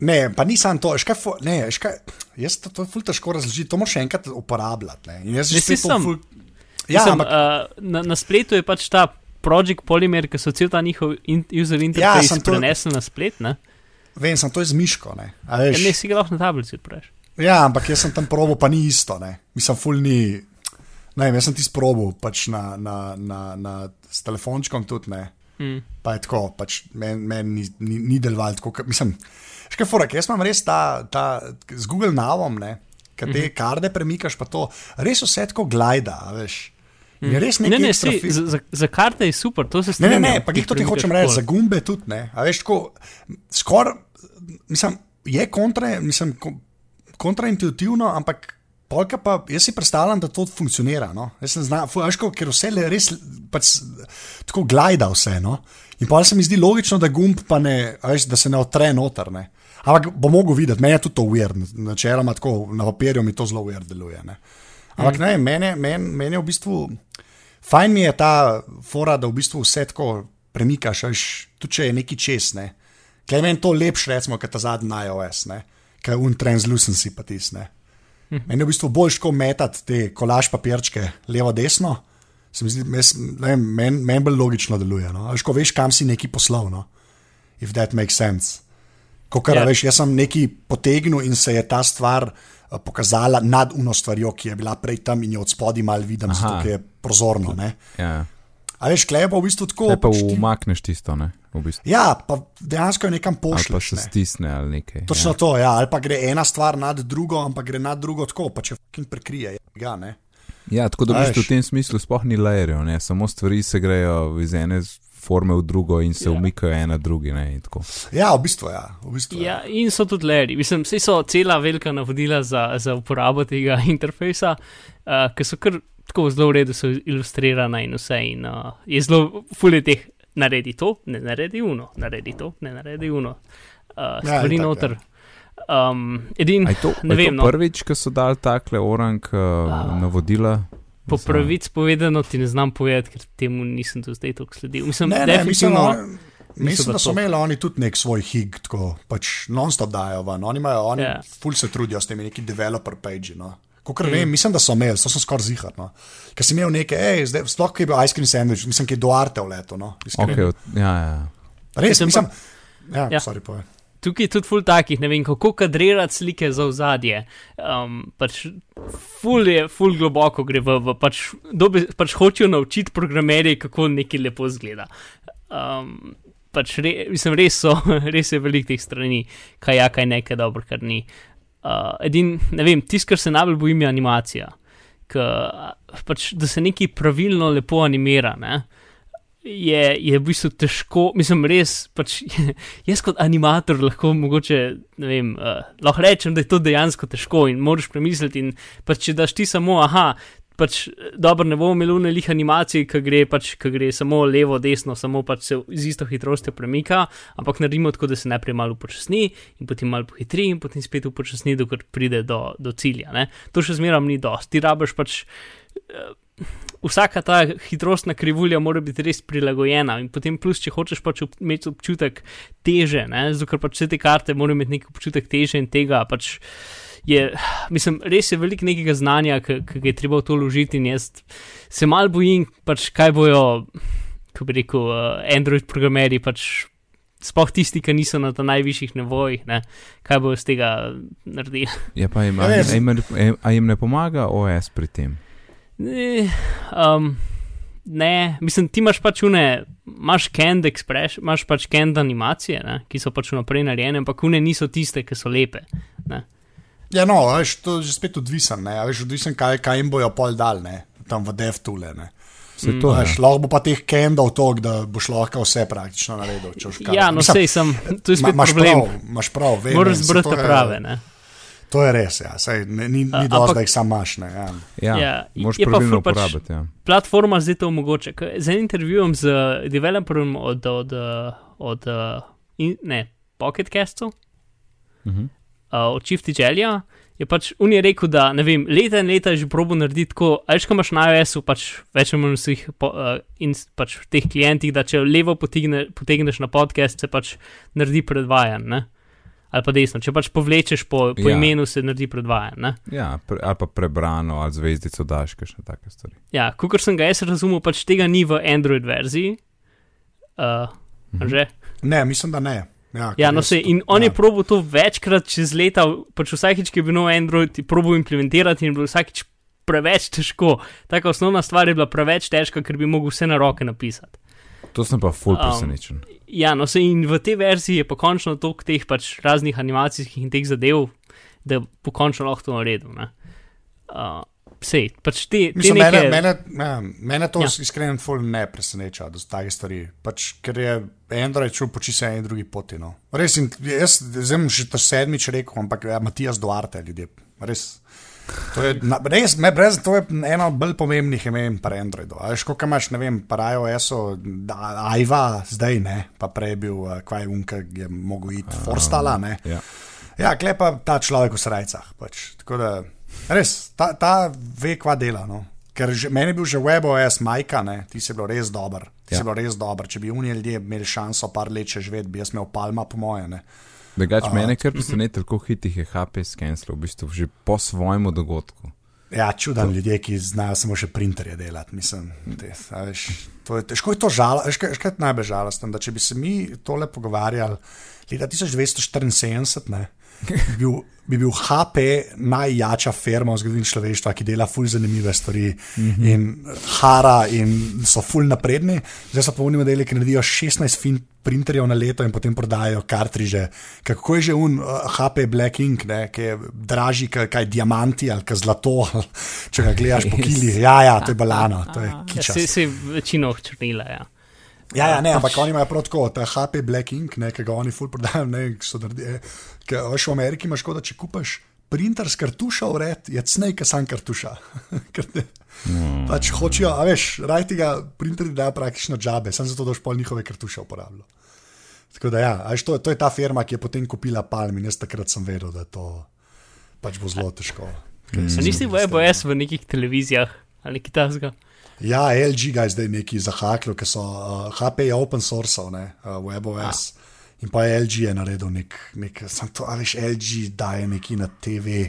S3: Ne, pa nisem to, veš kaj, fo- ne, veš kaj, jaz to, to je ful težko razložiti, to moraš enkrat uporabljati. Ne.
S1: Ne,
S3: to
S1: sem.
S3: ful. Ja,
S1: Mislim,
S3: ampak,
S1: uh, na, na spletu je pač ta Project Polymer, ki so cel ta njihov in, user interface ja,
S3: to-
S1: prenesli na splet. Ne,
S3: vem, sem to je z miško. Ne,
S1: ja, ne si ga lahko na tablici odpreš.
S3: Ja, ampak jaz sem tam probo, pa ni isto. Ne. Mislim, ful ni. Ne, vem, jaz sem ti sprobil pač na, na, na, na, s telefončkom tudi. Ne.
S1: Mm.
S3: Pa je tako, pač meni men ni, ni, ni deloval tako. ke- Mislim, škaj fora, jaz imam res ta, ta z Google Navom, ne, ki te
S1: Mhm.
S3: karde premikaš, pa to res vse tako glida, a veš. Je res
S1: Ne,
S3: nekaj
S1: ne,
S3: ekstra
S1: si, za, za, za karte je super, to se
S3: Ne,
S1: strinjam.
S3: ne, ne, pa jih to ti hočem reči, za gumbe tudi ne. A veš, tako, skoraj, mislim, je kontra, mislim, ko- kontraintuitivno, ampak polka pa, jaz si predstavljam, da to funkcionira. No? Jaz sem znal, fu- a veš, ko, ker vse le res pač, tako glida vse. No? In pa se mi zdi logično, da gumb pa ne, veš, da se ne otre noter. Ne? Ampak bo mogel videti, meni je tudi to weird, načeloma tako na papirju mi to zelo weird deluje. Ne? Ampak mm. ne, meni men, men je v bistvu. Fajn mi je ta fora, da v bistvu vse tako premikaš, tudi če je neki čez. Ne. Kaj meni to lepše, recimo, kot ta zadnji na iOS, ne. kaj je untranslucency pa tisne. Meni je v bistvu bolj ško metati te kolaž papirčke levo-desno. Se mi zdi, Meni men bolj logično deluje. No. A Veš, ko veš, kam si neki poslovno. If that makes sense. Ko kar
S1: Ja.
S3: veš, jaz sem neki potegnil in se je ta stvar eh, pokazala nad uno stvarjo, ki je bila prej tam in jo od spodaj mal vidim,
S2: Aha.
S3: zato je prozorno. Ne.
S2: Ja.
S3: A veš, klej pa v bistvu tako.
S2: Te pa
S3: ti-
S2: umakneš tisto, ne? V bistvu.
S3: Ja, pa dejansko je nekam
S2: Ali pa
S3: pošlješ.
S2: se
S3: Ne.
S2: stisne ali nekaj.
S3: Točno
S2: ja.
S3: to, ja. ali pa gre ena stvar nad drugo, ampak gre nad drugo tako, pa če fucking prekrije. Ja, ne.
S2: Ja, tako da v bistvu v tem smislu sploh ni lajerjev, samo stvari se grejo iz ene forme v drugo in se
S1: Ja.
S2: ja. umikajo ena drugi. Ne? in tako.
S3: ja, v bistvu ja. V bistvu,
S1: Ja, in so tudi leri. Mislim, vse so cela velika navodila za, za uporabo tega interfejsa, uh, ki so kar tako zelo v redu, so ilustrirana in vse. In, uh, je zelo fulje teh, naredi to, ne naredi uno, naredi to, ne naredi uno. Uh, stvari
S3: ja.
S1: noter. Um, edin,
S2: A je to,
S1: ne vem,
S2: to
S1: no.
S2: prvič, ko so dali takle orang uh, navodila?
S1: Po pravic povedano ti ne znam povedati, ker temu nisem do zdaj toliko sledil. Mislim,
S3: Ne, ne, mislim,
S1: definitivno.
S3: on, mislim,
S1: pa
S3: da so imeli oni tudi nek svoj hig, tako pač non-stop dajo ven. Oni, imajo, oni
S1: Ja.
S3: yeah. ful se trudijo s temi neki developer page. No. Kot
S1: Mm.
S3: mm. vem, mislim, da so imeli, to sem skoraj zihar. No. Ker si imel nekaj, hej, zdaj, sploh je bil ice cream sandwich, mislim, ki je do arte v letu. No. iskreno.
S2: Okay, ja, ja.
S3: Res,
S1: Mislim
S3: mislim,
S1: pa-
S3: ja,
S1: Ja.
S3: ja. sorry, povej.
S1: Tukaj je tudi ful takih, ne vem, kako kadrirati slike za ozadje. Um, pač ful je, ful globoko gre v, v pač, dobe, pač hočejo naučiti programerje, kako nekaj lepo zgleda. Um, pač re, mislim, res so, res je veliko teh strani, kaj ja, kaj nekaj dobro, kar ni. Uh, edin, ne vem, tisto, kar se najbolj bojim, je animacija. K, pač, da se nekaj pravilno lepo animira. Ne? Je, je v bistvu težko, mislim, res. Pač, jaz kot animator lahko mogoče, ne vem, uh, lahko rečem, da je to dejansko težko in moraš premisliti. In pač, če daš ti samo, aha, pač dobro, ne bomo imeli unenih animacij, ki gre, pač, ki gre samo levo, desno, samo pač se z isto hitrostjo premika, ampak naredimo tako, da se najprej malo upočasni in potem malo pohitri in potem spet upočasni, dokler pride do, do cilja. Ne? To še zmeraj ni dosti. Ti rabiš pač. Uh, Vsaka ta hitrostna krivulja mora biti res prilagojena, in potem, plus, če hočeš pač imeti občutek teže, ne, zato ker pač vse te karte morajo imeti nek občutek teže in tega pač je, mislim, res je veliko nekega znanja, ki ga je treba v to vložiti in jaz se mal bojim, pač kaj bojo, kako bi rekel, uh, Android programeri pač. Sploh tisti, ki niso na ta najvišjih nevojih, ne, kaj bo iz tega naredili.
S2: Ja, pa jim,
S3: Ja,
S2: a,
S3: jaz-
S2: a, jim, ne- a jim ne pomaga OS pri tem?
S1: Ne, um, ne, mislim, ti imaš pač une, imaš canned express, imaš pač canned animacije, ne, ki so pač vnaprej narejene, ampak une niso tiste, ki so lepe. Ne.
S3: Ja, no, veš, to je že spet odvisen, ne, veš, odvisen, kaj, kaj jim bojo pol dal, ne, tam v DevToole. Ne.
S2: Se to
S3: Veš,
S2: je.
S3: lahko bo pa teh kendov toliko, da boš lahko vse praktično naredil.
S1: Ja, no, sej sem, to je
S3: ma-
S1: spet
S3: Imaš
S1: problem.
S3: prav, imaš prav, vem.
S1: Moraš zbrati prave, ne.
S3: To je res, ja, sej, ne, ni, ni
S1: ampak-
S3: da jih sam imaš. Ne, ja.
S2: Ja,
S1: Ja, pa
S2: pravilno
S1: pač-
S2: uporabiti. Ja.
S1: Platforma zdaj to omogoča. Z enim intervjujem z developerjem od, od, uh, od uh, in, ne, Pocket Castov,
S2: Mhm.
S1: uh, od Čifti Želja, je pač on je rekel, da ne vem, leta in leta je že probo narediti tako, ajš, ko imaš na iOS-u, pač več ali manj vseh po, uh, in pač v teh klientih, da če levo potegne, potegneš na podcast, se pač naredi predvajan, ne? Ali pa desno, če pač povlečeš po, po
S2: Ja.
S1: imenu, se naredi predvajan, ne?
S2: Ja, pre, ali pa prebrano, ali zvezdico daš, kakšne take stvari.
S1: Ja, kot sem ga jaz razumel, pač tega ni v Android verziji. Uh,
S2: Mhm.
S1: že?
S3: Ne, mislim, da ne. Ja,
S1: Ja, no, se, in on
S3: ja.
S1: je probil to večkrat čez leta, pač vsakič, ki je bil nov Android, je probil implementirati in je bilo vsakič preveč težko. Taka osnovna stvar je bila preveč težka, ker bi mogel vse na roke napisati.
S2: To sem pa full
S1: Um,
S2: presenečen.
S1: Ja, no, se in v tej verziji je pa končno toliko teh pač raznih animacijskih in teh zadev, da bo končno lahko to naredil. ne. Uh, Sej, pač te, te
S3: Mislim,
S1: neke...
S3: mene, mene, ja, mene to
S1: Ja.
S3: iskreno ne preseneča, da so take stvari. Pač, ker je Android šel po čisto eni drugi poti. No. Res, in jaz sem že to sedmič rekel, ampak ja, Matijas Duarte ljudje. Res. To je, na, res, me, brez, to je ena od bolj pomembnih imen pri Androidu. Veš, koliko imaš, ne vem, pri iOS-u, Aiva, zdaj ne, pa prej bil, eh, kvaj unka, je mogel iti, Forstala, ne.
S2: Ja.
S3: Ja, klepa ta človek v srajcah. Pač. Tako da, res, ta, ta ve, kva dela. No. Ker že, meni je bil že WebOS majka, ne, ti si bil res dober. Ti ja. si bil res dober. Če bi unije ljudje imeli šanso par let še živeti, bi jaz imel palma, po moje. Ne.
S2: Drugač, mene kar preseneča, kako hitih je HP skenslov, v bistvu že po svojemu dogodku.
S3: Ja, čudan ljudje, ki znajo samo še printerje delati. Mislim, te, veš, to je, težko je to žalostno. Veš, kaj- veš, kaj je najbolj žalostno? Da če bi se mi tole pogovarjali leta 1974, ne, bi, bil, bi bil HP najjača firma v zgodovini človeštva, ki dela ful zanimive stvari mm -hmm. in hara in so ful napredni. Zdaj so pa oni modeli, ki naredijo 16 fin printerjev na leto in potem prodajajo kartriže. Kako je že un uh, HP Black Ink, ne, ki je dražji kot kaj diamanti ali kot zlato, če ga gledaš po
S2: Res.
S3: kili. Ja, ja, to je balano, to je
S1: Ja,
S3: kičas.
S1: se, se večino črnila, ja.
S3: Ja, ja, ne, ampak oni imajo prav tako, ta HP Black Ink, ne, ki ga oni ful prodajajo, ne, so naredili. Ker v Ameriki imaš škoda, če kupaš printer s kartuša vred, je cnej, kot sam kartuša. Ker te,
S2: Mm.
S3: pač hočejo, a veš, raj tega printerji dajo praktično džabe, sem zato, da boš pol njihove kartuše uporabljal. Tako da ja, a veš, to, to je ta firma, ki je potem kupila Palm in jaz takrat sem vedel, da to pač bo zelo težko.
S2: Mm.
S1: nisi v EBS v nekih televizijah ali kaj takega?
S3: Ja, LG ga je zdaj neki zahaklo, ker so uh, HP je open source, ne, uh, WebOS. In pa LG je naredil nek, nek sem to, a veš, LG daje neki na TV,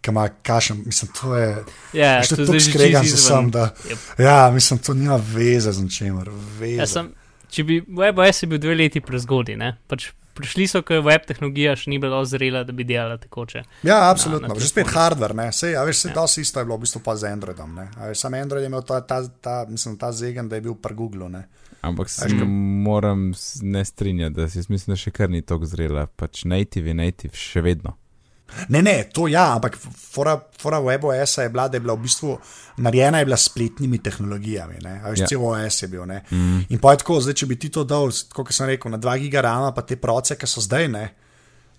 S3: ki ima kašem, mislim, to je.
S1: Ja,
S3: veš, to je skregan se sem, da.
S1: Yep.
S3: Ja, mislim, to nima veze z ničemer.
S1: Ja, sem, če bi WebOS je bil dve leti prezgodaj, ne? Pač prišli so, ko je web tehnologija še ni bila zrela, da bi delala tekoče.
S3: Ja, absolutno.
S1: na
S3: Že spet hardware, ne. Sej, a veš, se
S1: Ja.
S3: dosti isto je bilo v bistvu pa z Androidom, ne. A veš, sam Android je imel ta, ta, ta, mislim, ta zegen, da je bil pri Googlu, ne.
S2: Ampak se
S1: kaj-
S2: moram ne strinjati, da jaz mislim, da še kar ni tako zrela. Pač native je native, še vedno.
S3: Ne, ne, to ja, ampak fora, fora WebOS je bila, da je bila v bistvu narejena je bila s spletnimi tehnologijami, ne, a veš,
S2: Ja.
S3: ja. cel OS je bil, ne.
S2: Mm.
S3: In pa je tako, zdaj, če bi ti to dal, kot sem rekel, na 2 gigarama, pa te proce, ki so zdaj, ne,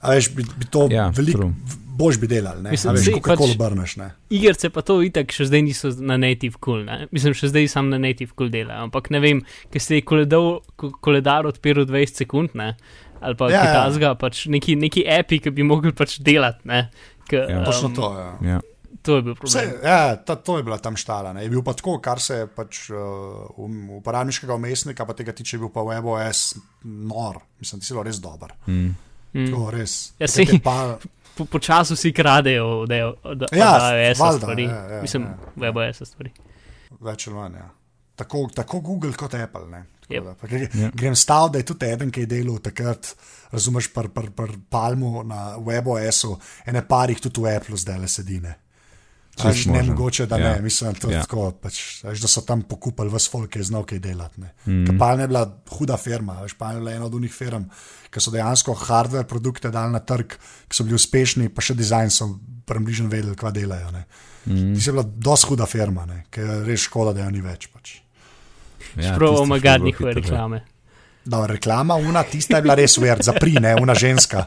S3: a veš, bi, bi to
S2: Ja,
S3: ja, veliko. Boš bi delal, ne,
S1: Mislim,
S3: a veš, kako
S1: pač-
S3: obrneš, ne.
S1: Igrice pa to itak še zdaj niso na native cool, ne? Mislim, še zdaj sam na native cool delajo, ampak ne vem, ker se je koledar, ko- koledar odpiral 20 sekund, ne? Ali pa
S3: Ja,
S1: ja,
S3: ja.
S1: kitazga, pač neki, neki api, ki bi mogli pač delati, ne? K,
S2: Ja.
S3: Točno to, ja.
S2: Ja.
S1: to je bil
S3: Vse,
S1: problem.
S3: ja, ta, to je bila tam štala. Ne. Je bil pa tako, kar se pač, uh, um, uporabniškega umestnika, pa tega tiče, je bil pa WebOS nor. Mislim, ti si bil res dober.
S2: Mm.
S1: Mm.
S3: Tako, res.
S1: Ja,
S3: te Pa,
S1: po, počasi vsi kradejo, da je
S3: Ja,
S1: AWS
S3: valjda,
S1: stvari.
S3: ja, ja,
S1: Mislim,
S3: ja.
S1: WebOS stvari.
S3: Več ali manj. Ja. Tako, tako Google kot Apple. ne. Tako
S1: Yep.
S3: da, pa gre-
S2: Ja.
S3: Grem stav, da je tudi eden, ki je delal takrat, razumeš, pri pr, pr Palmu na WebOS-u, ene parih tudi v Apple zdaj le sedine. Až ne mogoče, da
S2: Ja.
S3: ne, mislim, to,
S2: Ja.
S3: ja. tako, pač, až, da so tam pokupili vse folk, ki je znal kaj delati.
S2: Mhm.
S3: Mm. Palm je bila huda firma, veš, Palm je bila ena od unih firm, ki so dejansko hardware produkte dali na trg, ki so bili uspešni, pa še dizajn so približno vedeli, kva delajo. Mm. Ti si bila dosti huda firma, ne, ki je res škoda, da jo ni več. Pač.
S2: Ja, šlo zelo
S1: njihove
S2: ja.
S1: reklame.
S3: Da, reklama, una, tista je bila res ver, zapri, ne, una ženska.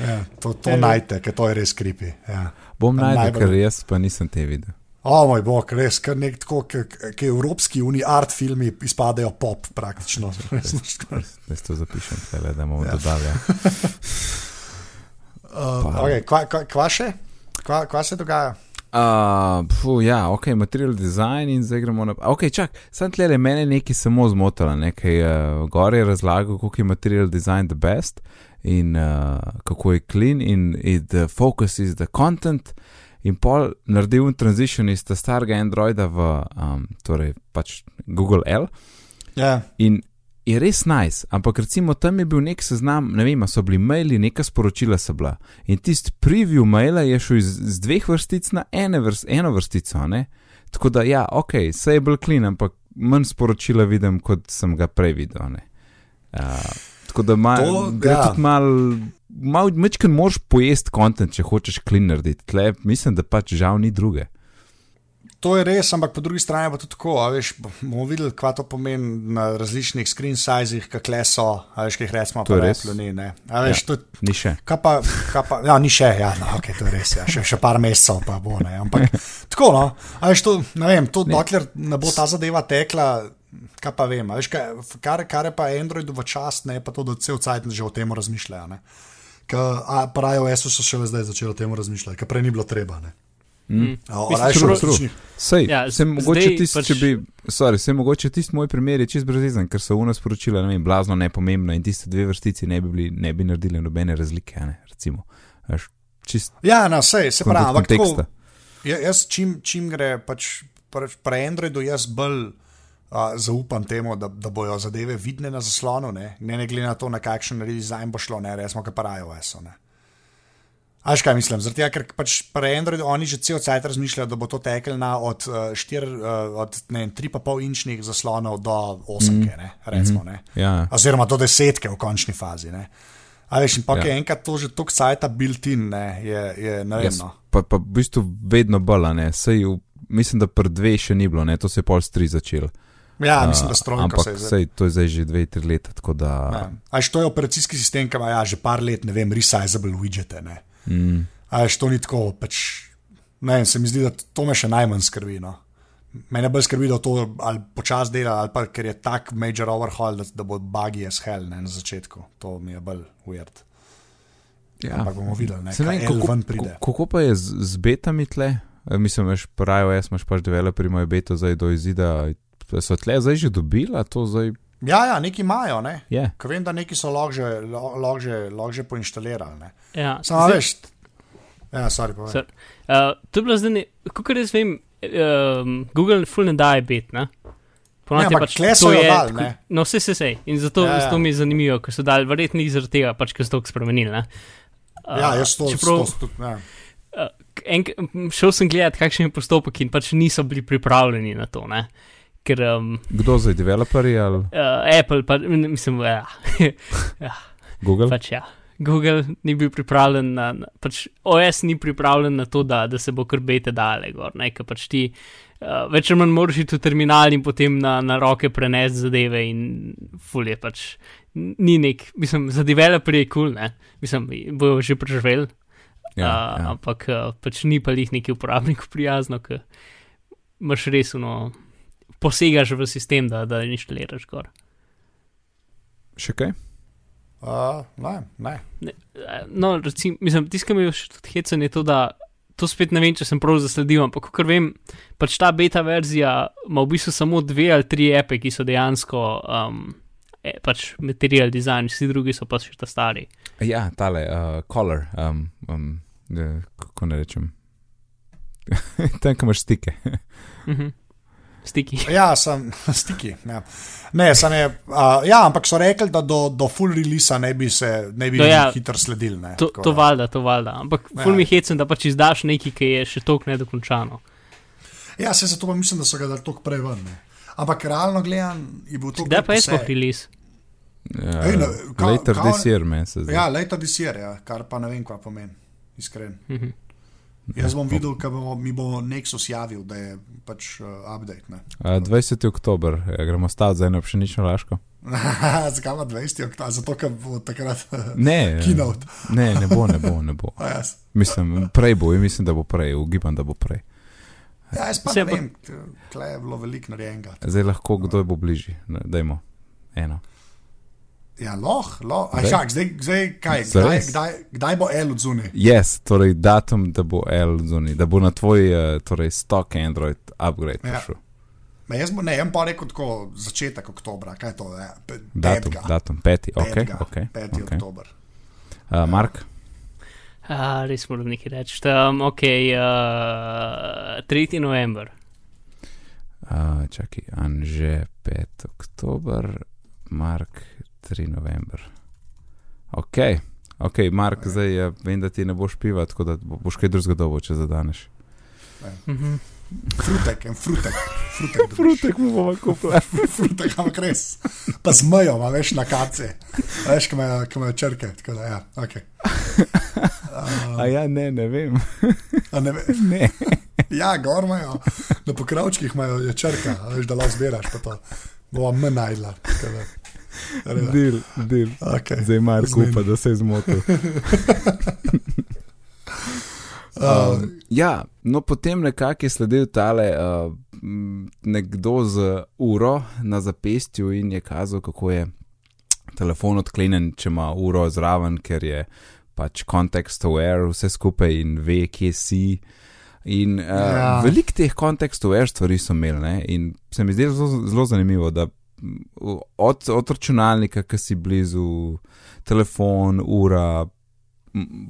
S3: Ja, to to
S1: Ja.
S3: najte, ker to je res kripi. Ja.
S2: Bom najdel,
S3: najbolj-
S2: ker jaz pa nisem te videl.
S3: O moj bog, res, kar nek tako, ki evropski uni art filmi izpadajo pop praktično.
S2: Da to zapišem, tele, da bomo
S3: Ja.
S2: dodali. Ja.
S3: Uh, okay, kva, kva, kva še? Kva, kva se dogaja?
S2: Uh, fu, ja, ok, material design in zdaj gremo naprej. Ok, čak, sem tle, mene nekaj samo zmotilo, nekaj uh, gore je razlagal, kako je material design the best in uh, kako je clean in it, the focus is the content. In pol naredil transition iz ta starega Androida v um, torej pač Google L.
S3: Ja,
S2: In je res nice, ampak recimo tam je bil nek seznam, ne vem, so bili maili, neka sporočila so bila. In tisti preview maila je šel iz, iz dveh vrstic na ene vrst, eno vrstico. Ne? Tako da, ja, ok, vse je bolj clean, ampak manj sporočila vidim, kot sem ga prej videl. ne. Uh, tako da ma,
S3: To,
S2: gre
S3: ja.
S2: tudi mal, mal mečken moraš pojesti kontent, če hočeš clean narediti. Tle, mislim, da pač žal ni druge.
S3: to je res, ampak po drugi strani pa tudi tako. Veš, bomo videli, kaj to pomeni na različnih screen sizih, kakle so, veš, ki jih recimo
S2: To je
S3: po
S2: res.
S3: Apple ni. Ne. A veš, ja. to,
S2: Ni še.
S3: Kaj pa, kaj pa, ja, ni še, ja, no, okay, to je res, ja, še, še par mesecev pa bo. Ne, ampak tako, no, a veš, to, ne vem, to, dokler ne bo ta zadeva tekla, kaj pa vem, a veš, kaj, kar, kar je pa Androidu v čast, ne, je pa to, da cel cajt že o tem razmišljajo. ne. Ka, a pa iOS-u so šele zdaj začeli o tem razmišljati, ker prej ni bilo treba. Ne.
S2: Mm.
S3: Raje
S2: true, true. Sej,
S1: Ja,
S2: sem
S1: z-
S2: mogoče tisti,
S1: pač-
S2: če bi, sorry, sem mogoče tisti moj primer je čist brezezen, ker so uno sporočila, ne vem, blazno nepomembna in tiste dve vrstici ne bi, bili, ne bi naredili nobene razlike, a ne, recimo. Veš, čist
S3: Ja, no, sej, se pravi, ampak tako, ja, jaz čim, čim gre pač pre, pre Androidu, jaz bolj uh, zaupam temu, da, da bojo zadeve vidne na zaslonu, ne, ne, ne glede na to, na kakšen redizajn bo šlo, ne, resmo, kar pa iOS-u. ne. A veš kaj mislim? Zato, ker pač pri Androidu oni že cel cajt razmišljajo, da bo to tekel na od, uh, štir, uh, od ne, vem, 3,5 inčnih zaslonov do 8, mm. ne, recimo. Ne.
S2: Ja,
S3: Oziroma do desetke v končni fazi. Ne. A veš, in pa
S2: Ja.
S3: ja. enkrat to že tok cajta built-in, ne, je, je ne vem.
S2: jaz,
S3: No.
S2: pa, pa v bistvu vedno bolj, ne, sej, v, mislim, da pr dve še ni bilo, ne, to se je pol s tri začel.
S3: Ja, mislim, da
S2: A,
S3: strojno
S2: Ampak
S3: se je zdaj.
S2: sej, to je zdaj že dve, tri leta, da.
S3: Ja. A to je operacijski sistem, ki ima ja, že par let, ne vem, resizable widgete.
S2: Mm,
S3: A veš, to ni tako, pač, ne vem, se mi zdi, da to me še najmanj skrbi. No. Mene bolj skrbi, da to ali počasi dela, ali pa ker je tak major overhaul, da, da bo buggy as hell ne, na začetku. To mi je bolj weird.
S2: ja.
S3: Ampak bomo videli, ne,
S2: ne kako,
S3: ven pride.
S2: kako- pa je z, z betami tle? E, Mislim, veš, pri iOS imaš pač developerji, imajo beto zdaj do izida. So tle zdaj že dobili, a to zdaj
S3: Ja, ja, neki imajo, ne.
S2: je.
S3: Ker vem, da neki so lahko že, lahko že, že poinštalirali. Ne.
S1: Ja,
S3: Samo
S1: zdaj-
S3: veš. Ja, sorry, povej.
S1: Sor- Uh, to je bilo zdaj, ne- kako jaz vem, um, Google ful ne daje bet, ne? Ponavadi
S3: Ne,
S1: je
S3: ampak
S1: pač
S3: tule so
S1: to
S3: jo
S1: je
S3: dali,
S1: tako-
S3: ne.
S1: No, vse se sej. In zato,
S3: Ja, ja.
S1: ja, zato mi je zanimivo, ker so dali, verjetno zaradi tega, pač, ker so to spremenili. Ne? Uh,
S3: Ja, jaz to,
S1: čeprav,
S3: to, to ja.
S1: uh, en, šel sem gledat, kakšen je postopek in pač niso bili pripravljeni na to. Ne? Ker um,
S2: Kdo zdaj, developerji ali
S1: uh, Apple, pa, mislim, ja,
S2: Google?
S1: pač ja. Google ni bil pripravljen na, pač OS ni pripravljen na to, da, da se bo krbete dale gor, ne, ker pač ti uh, več ali manj moraš iti v terminal in potem na, na roke prenesti zadeve in fulje pač ni nek, mislim, za developerje je kul, cool, ne, mislim, bojo že preživeli,
S2: Ja,
S1: uh,
S2: ja.
S1: ampak uh, pač ni pa jih neki uporabniku prijazno, ker imaš res no, posegaš v sistem, da, da inštaliraš gor.
S2: Še kaj?
S3: Uh, ne, ne.
S1: Ne, No, recimo, mislim, mi je še tudi hecen, je to, da to spet ne vem, če sem prav zasledil, ampak kar vem, pač ta beta verzija ima v bistvu samo dve ali tri epe, ki so dejansko um, e, pač material design, vsi drugi so pač še ta stari.
S2: Ja, tale, uh, color, um, um, uh, kako ne rečem. Tam, imaš stike.
S1: Mhm. Stiki.
S3: Ja, sem stiki. Ja. Ne, sem je, uh, ja, ampak so rekli, da do, do full releasa ne bi se ne bi
S1: No ja,
S3: hitro sledili. ne,
S1: To,
S3: tako
S1: to
S3: da.
S1: valjda, to valjda. Ampak
S3: Ja.
S1: ful mi hecem, da pač izdaš nekaj, ki je še toliko nedokončano.
S3: Ja, se zato pa mislim, da so ga dali toliko prej ven. ne. Ampak realno gledan je bil to.
S1: Kdaj pa je sploh release?
S2: Uh,
S3: Ej, ne, ka-
S2: later
S3: kao-
S2: this year, meni se zdi.
S3: Ja, leta disir, ja, kar pa ne vem, kaj pomeni. Iskren.
S1: Mhm.
S3: Jaz bom videl, kaj bo, mi bo Nexus javil, da je pač uh, update. ne.
S2: Uh, 20. oktober, ja, gremo staviti za eno pšenično laško.
S3: Zakaj ima 20 oktober? Zato, ker bo takrat
S2: Ne,
S3: keynote.
S2: ne, ne bo, ne bo, ne bo.
S3: A.
S2: Mislim, prej bo, in mislim, da bo prej, ugibam, da bo prej.
S3: Ja, jaz pa
S1: Se
S3: ne
S1: pa-
S3: vem, tle je bilo veliko narejenega.
S2: Zdaj lahko, kdo bo bližji, Ne, dajmo. Eno.
S3: Ja, lahko, lahko. A
S2: Zdaj?
S3: čak, zdaj, zdaj kaj, kdaj, kdaj, kdaj bo L odzuni?
S2: Yes, torej datum, da bo L zunaj, da bo na tvoj uh, torej stock Android upgrade
S3: Ja.
S2: prišel.
S3: Ma Jaz bom, ne, jaz pa rekel tako začetek oktobra, kaj je to? Ja, pe-
S2: Datum, datum, peti, ok,
S3: Petega,
S2: ok.
S3: 5.
S2: okay.
S3: oktober.
S2: Uh, Mark,
S1: A, res moram nekaj reči. Um, ok, uh, 3. november.
S2: uh, čakaj, Anže 5. oktober, Mark 3. november. Ok, ok, Mark, zdaj uh, vem, da ti ne boš piva, tako da bo- boš kaj drugega dobo, če zadaneš.
S1: Mhm.
S3: Frutek, en frutek. Frutek, dobiš.
S2: Frutek mu bomo kupili.
S3: frutek, ampak res. Pa zmejo, ima veš na kace. A Veš, ki imajo, ki imajo črke. Tako da, ja, okay.
S2: A ja, ne, ne vem.
S3: A ne, ve-
S2: Ne.
S3: ja, gor imajo, na pokrovčkih imajo je črka, a veš, da lahko zbiraš pa to. Bova me najdla. tako da.
S2: Del, del.
S3: Okay.
S2: Zdaj
S3: Zmeni.
S2: upa, da se je zmotil.
S3: Uh,
S2: Um, ja, no, potem nekako je sledil tale uh, nekdo z uro na zapestju in je kazal, kako je telefon odklenjen, če ima uro zraven, ker je pač context aware, vse skupaj in ve, kje si. In uh, ja.
S3: Ja.
S2: veliko teh context aware stvari so imeli, ne? in se mi zdi zelo, zelo zanimivo, da od, od računalnika, ki si blizu, telefon, ura.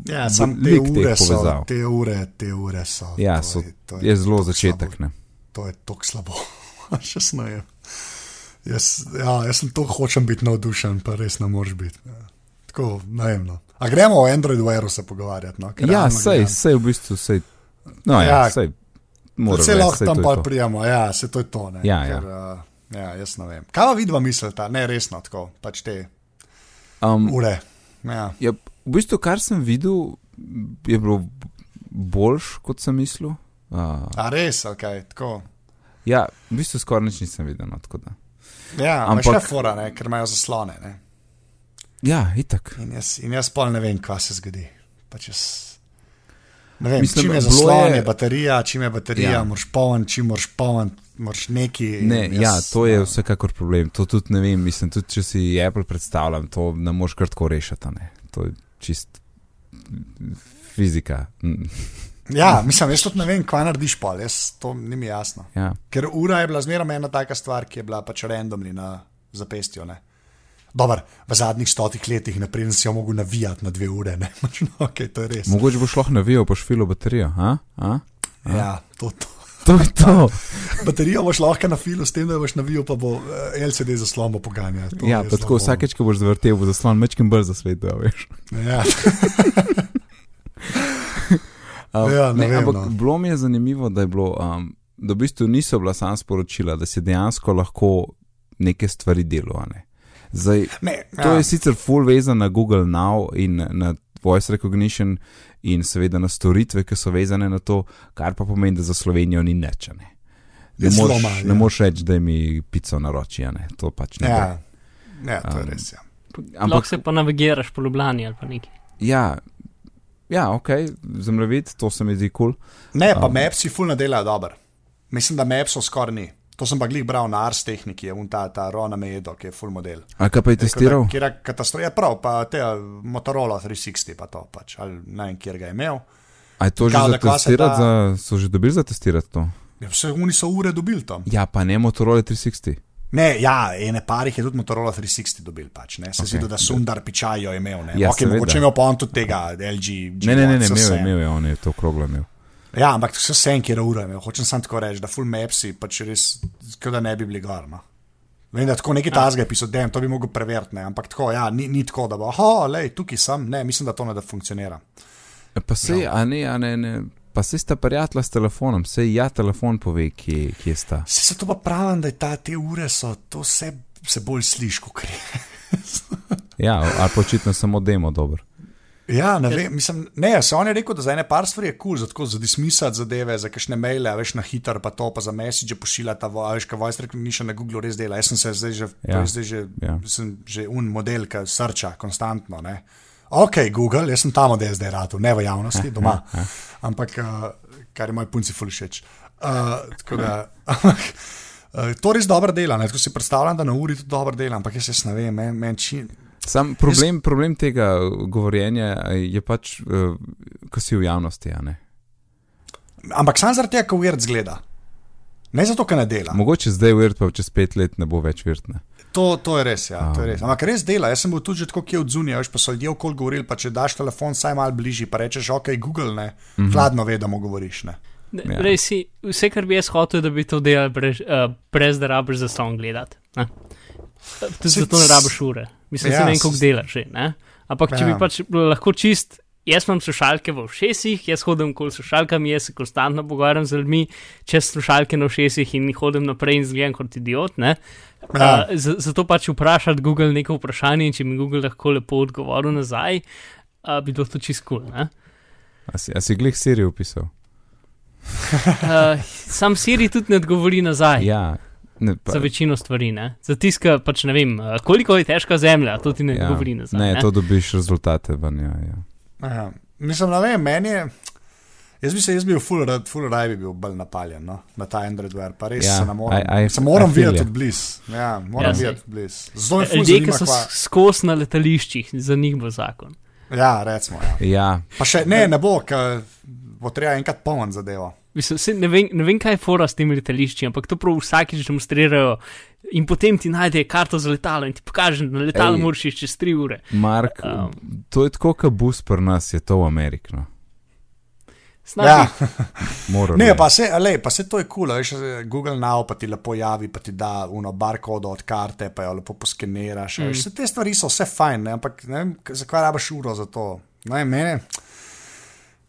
S3: ja, sam te
S2: veliko teh
S3: ure so,
S2: povezav.
S3: te ure, te ure so.
S2: Ja,
S3: to
S2: so-
S3: je, to
S2: Je zelo
S3: toliko
S2: začetek.
S3: slabo.
S2: Ne?
S3: To je tako slabo. Še snojem. Jaz, ja, jaz sem to hočem biti navdušen, pa res ne moreš biti. Ja. Tako, najemno. A gremo o Androidu Airu se pogovarjati? No? Ker
S2: Ja, sej,
S3: gledam,
S2: sej v bistvu, sej. No, ja,
S3: Ja,
S2: sej. Moram
S3: Vse
S2: reči,
S3: lahko tam
S2: je
S3: pa prijemo, ja, se to je to. Ne?
S2: Ja, ja.
S3: Ker, uh, ja, jaz ne vem. Kaj vidva mislita? Ne, resno, tako, pač te
S2: Um,
S3: ure. Ja.
S2: ja, v bistvu, kar sem videl, je bilo boljš, kot sem mislil. Uh,
S3: A res, ok, tako.
S2: ja, v bistvu skoraj nič nisem videl. No, tako.
S3: Ja,
S2: Ampak-
S3: še fora, ne, ker imajo zaslone. Ne?
S2: ja, itak.
S3: In jaz, in jaz pol ne vem, kaj se zgodi. Pač jaz, vem,
S2: Mislim,
S3: čim je zaslon,
S2: je-
S3: baterija, čim je baterija,
S2: Ja.
S3: ja. moraš poln, čim moraš poln, moraš neki.
S2: Ne,
S3: in
S2: ja, to je
S3: no,
S2: vsekakor problem. To tudi ne vem, mislim, tudi če si Apple predstavljam, to ne moreš kar tako rešiti. Ne? To je čist fizika. Mm,
S3: Ja, mislim, jaz tudi ne vem, kaj narediš pol, jaz to ni mi jasno.
S2: Ja.
S3: Ker ura je bila zmeraj ena taka stvar, ki je bila pač randomni na zapestju. Ne? Dobar, v zadnjih stotih letih, naprej si jo mogel navijati na dve ure. ne. Pač, no, okay, to je res.
S2: Mogoče boš lahko navijal, boš filo baterijo. A? A?
S3: Ja, to, to.
S2: To je to.
S3: Baterijo boš lahko na filu, s tem, da boš navijal, pa bo eh, LCD zaslon bo poganjal.
S2: Ja, pa tako vsakeč, ko boš zavrtel, bo zaslon mečkim brz za svet, da veš.
S3: Ja.
S2: Um,
S3: Ja, ne
S2: ne,
S3: vem,
S2: ampak
S3: no.
S2: bilo mi je zanimivo, da, je bilo, um, da v bistvu niso bila sama sporočila, da si dejansko lahko neke stvari delo. a Ne? Zdaj,
S3: Ne,
S2: to
S3: ja.
S2: je sicer full vezano na Google Now in na voice recognition in seveda na storitve, ki so vezane na to, kar pa pomeni, da za Slovenijo ni a Ne, ne
S3: Je
S2: moreš, ne
S3: ja.
S2: reči, da mi pico naroči, a ne. to pač ne.
S3: Ja, ja, to je
S2: Um,
S3: res. Ja.
S1: Ampak lahko se pa navigiraš po Ljubljani ali pa nekaj.
S2: Ja, ja ok, zemljevid, to se mi zdi kul. Cool.
S3: Ne, pa
S2: Um,
S3: Mapsi ful ne delajo dobro. Mislim, da Mapsov skoraj ni. To sem pa glih bral na Ars tehniki, je un ta, ta Rona Mejedo, ki je full model.
S2: A kaj pa je testiral?
S3: Kjer je katastrofa, ja, prav, pa te Motorola 360, pa to pač, ali ne vem, kjer ga je imel.
S2: A je to že
S3: Kao,
S2: za
S3: kva se
S2: testirati?
S3: ta-
S2: Za, so že dobili za testirati to?
S3: Ja, vse oni so ure dobili tam.
S2: Ja, pa ne Motorola 360.
S3: Ne, ja, ene parih je tudi Motorola 360 dobil, pač, ne. Se
S2: Ok.
S3: okay. zdi, da Sundar Pičajo imel, ne.
S2: Ja,
S3: okay, mogoče imel pa on tudi tega, LG.
S2: Ne, ne, ne, ne
S3: G1,
S2: imel,
S3: vse.
S2: je, imel je, on je to kroglo imel.
S3: Ja, ampak vse sem, kjer je ura. Hočem samo tako reči, da full mapsi pač res, kot da ne bi bili gor. No. Vem, da tako nekaj tazga je pisal, da to bi mogel preveriti, ne. ampak tako, ja, ni, ni tako, da bo, oh, lej, tukaj sem, ne, mislim, da to ne da funkcionira.
S2: Pa se, a ne, a ne, ne. Pa se sta prijatelja s telefonom, se ja telefon pove, kje, kje sta.
S3: Se, se to pa pravim, da je ta, te ure so, to vse se bolj sliši, kot je.
S2: Ja, ali pa očitno samo demo dober.
S3: Ja, ne vem, mislim, ne, se on je rekel, da za ene par stvari je kul, cool, zato za dismisati zadeve, za kakšne maile, a veš na hiter, pa to, pa za message pošiljata, a veš, kaj voice recognition na Google res dela. Jaz sem se zdaj že,
S2: Ja.
S3: zdaj že,
S2: Ja.
S3: sem že un model, ki srča konstantno. Ne. Ok, Google, jaz sem ta model zdaj rado, ne v javnosti, doma.
S2: ja.
S3: Ampak, uh, kar je moj punci ful všeč. Uh, tako da, ampak, uh, to res dobro dela, ne. tako si predstavljam, da na uri tudi dobro dela, ampak jaz, jaz ne vem, meni men, či,
S2: Sam problem, problem tega govorjenja je pač, uh, ko si v javnosti. a ne.
S3: Ampak sam zaradi tega, ker ured zgleda. Ne zato, ker ne dela.
S2: Mogoče zdaj virt, pa čez pet let ne bo več virtne.
S3: To, to je res, ja, to je res. Ampak res dela. Jaz sem bil tudi že tako, ki je od zunija, veš, pa so ljudje okoli govorili, pa če daš telefon vsaj malo bližje, pa rečeš, ok, Google, ne, mm -hmm. hladno ve, da mu govoriš. Ne.
S1: Ne,
S2: Ja.
S1: Res si, vse, kar bi jaz hotel, da bi to delal brez, uh, brez da rabiš za slon gledati. ne. Tudi
S3: Se-
S1: zato ne rabiš ure. Mislim, da
S3: Ja,
S1: ne vem, koliko delaš že. Ne? Ampak če
S3: Ja.
S1: bi pač lahko čist. Jaz imam slušalke v ušesih, jaz hodim kol slušalkami, jaz se konstantno pogovarjam z ljudmi čez slušalke na ušesih in hodim naprej in zgledam kot idiot. ne.
S3: Ja.
S1: Uh, zato pač vprašati Google neko vprašanje in če mi Google lahko lepo odgovoril nazaj, uh, bi bilo to čist kul. Cool,
S2: A si, a si glih Siri upisal?
S1: uh, sam Siri tudi ne odgovori nazaj.
S2: Ja, ne, pa,
S1: Za večino stvari, ne? Za tiska, pač ne vem, uh, koliko je težka zemlja, to ti ne
S2: ja,
S1: govori nazaj.
S2: Ne,
S1: ne?
S2: to dobiš rezultate ven. Ja, ja.
S3: Ja. Mislim, ne vem, meni je. Jaz bi se, jaz bi bil full, rad- full raj bi bil bolj napaljen no? na ta Android Wear, pa res
S2: Ja,
S3: se ne morem.
S2: I- I-
S3: se moram videti od blizu. Ja, moram
S1: Ja,
S3: videti od blizu.
S1: Ljudje, ki so
S3: kva.
S1: s- skozi na letališčih, za njih bo zakon.
S3: Ja, recimo. Ja.
S2: ja,
S3: Pa še ne, ne bo, ker bo treba enkrat poln zadevo.
S1: Mislim, ne, vem, ne vem, kaj je fora s temi letališči, ampak to prav vsakič demonstrirajo in potem ti najdejo karto za letalo in ti pokaže, da na letalo
S2: Ej.
S1: moraš iti čez tri ure.
S2: Mark,
S1: Um.
S2: to je tako, kot bus pri nas, je to v Ameriki. No.
S3: Ja. Ne, pa se, ale, pa se to je kul, cool, veš, Google Now pa ti lepo javi, pa ti da uno barkodo od karte, pa jo lepo poskeniraš. Mm. Vse te stvari so vse fajn, ne, ampak ne vem, zakaj rabiš uro za to. Ne, vem, mene,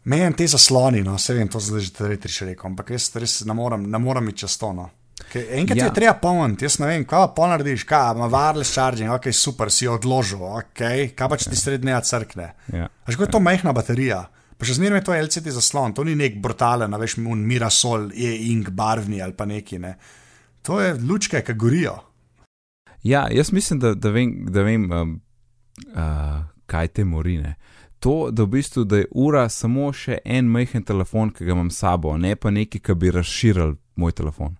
S3: mene te zasloni, no, se vem, to zdaj že tretjič rekel, ampak jaz res ne morem, ne morem iti čez to. No. Ker Enkrat ja.
S2: Ja.
S3: je treba polniti, jaz ne vem, kaj pa narediš, kaj ima wireless charging, ok, super, si odložil, ok, kaj pa če ti srednja crkne.
S2: Ja.
S3: Až kot je to majhna baterija. Pa še zmeraj je to LCD zaslon, to ni nek brutalen, veš, un mirasol, je ink barvni ali pa neki. Ne. To je lučke, ki gorijo.
S2: Ja, jaz mislim, da, da vem, da vem um, uh, kaj te morine. To, da v bistvu da je ura samo še en majhen telefon, ki ga imam s sabo, ne pa neki, ki bi razširil moj telefon.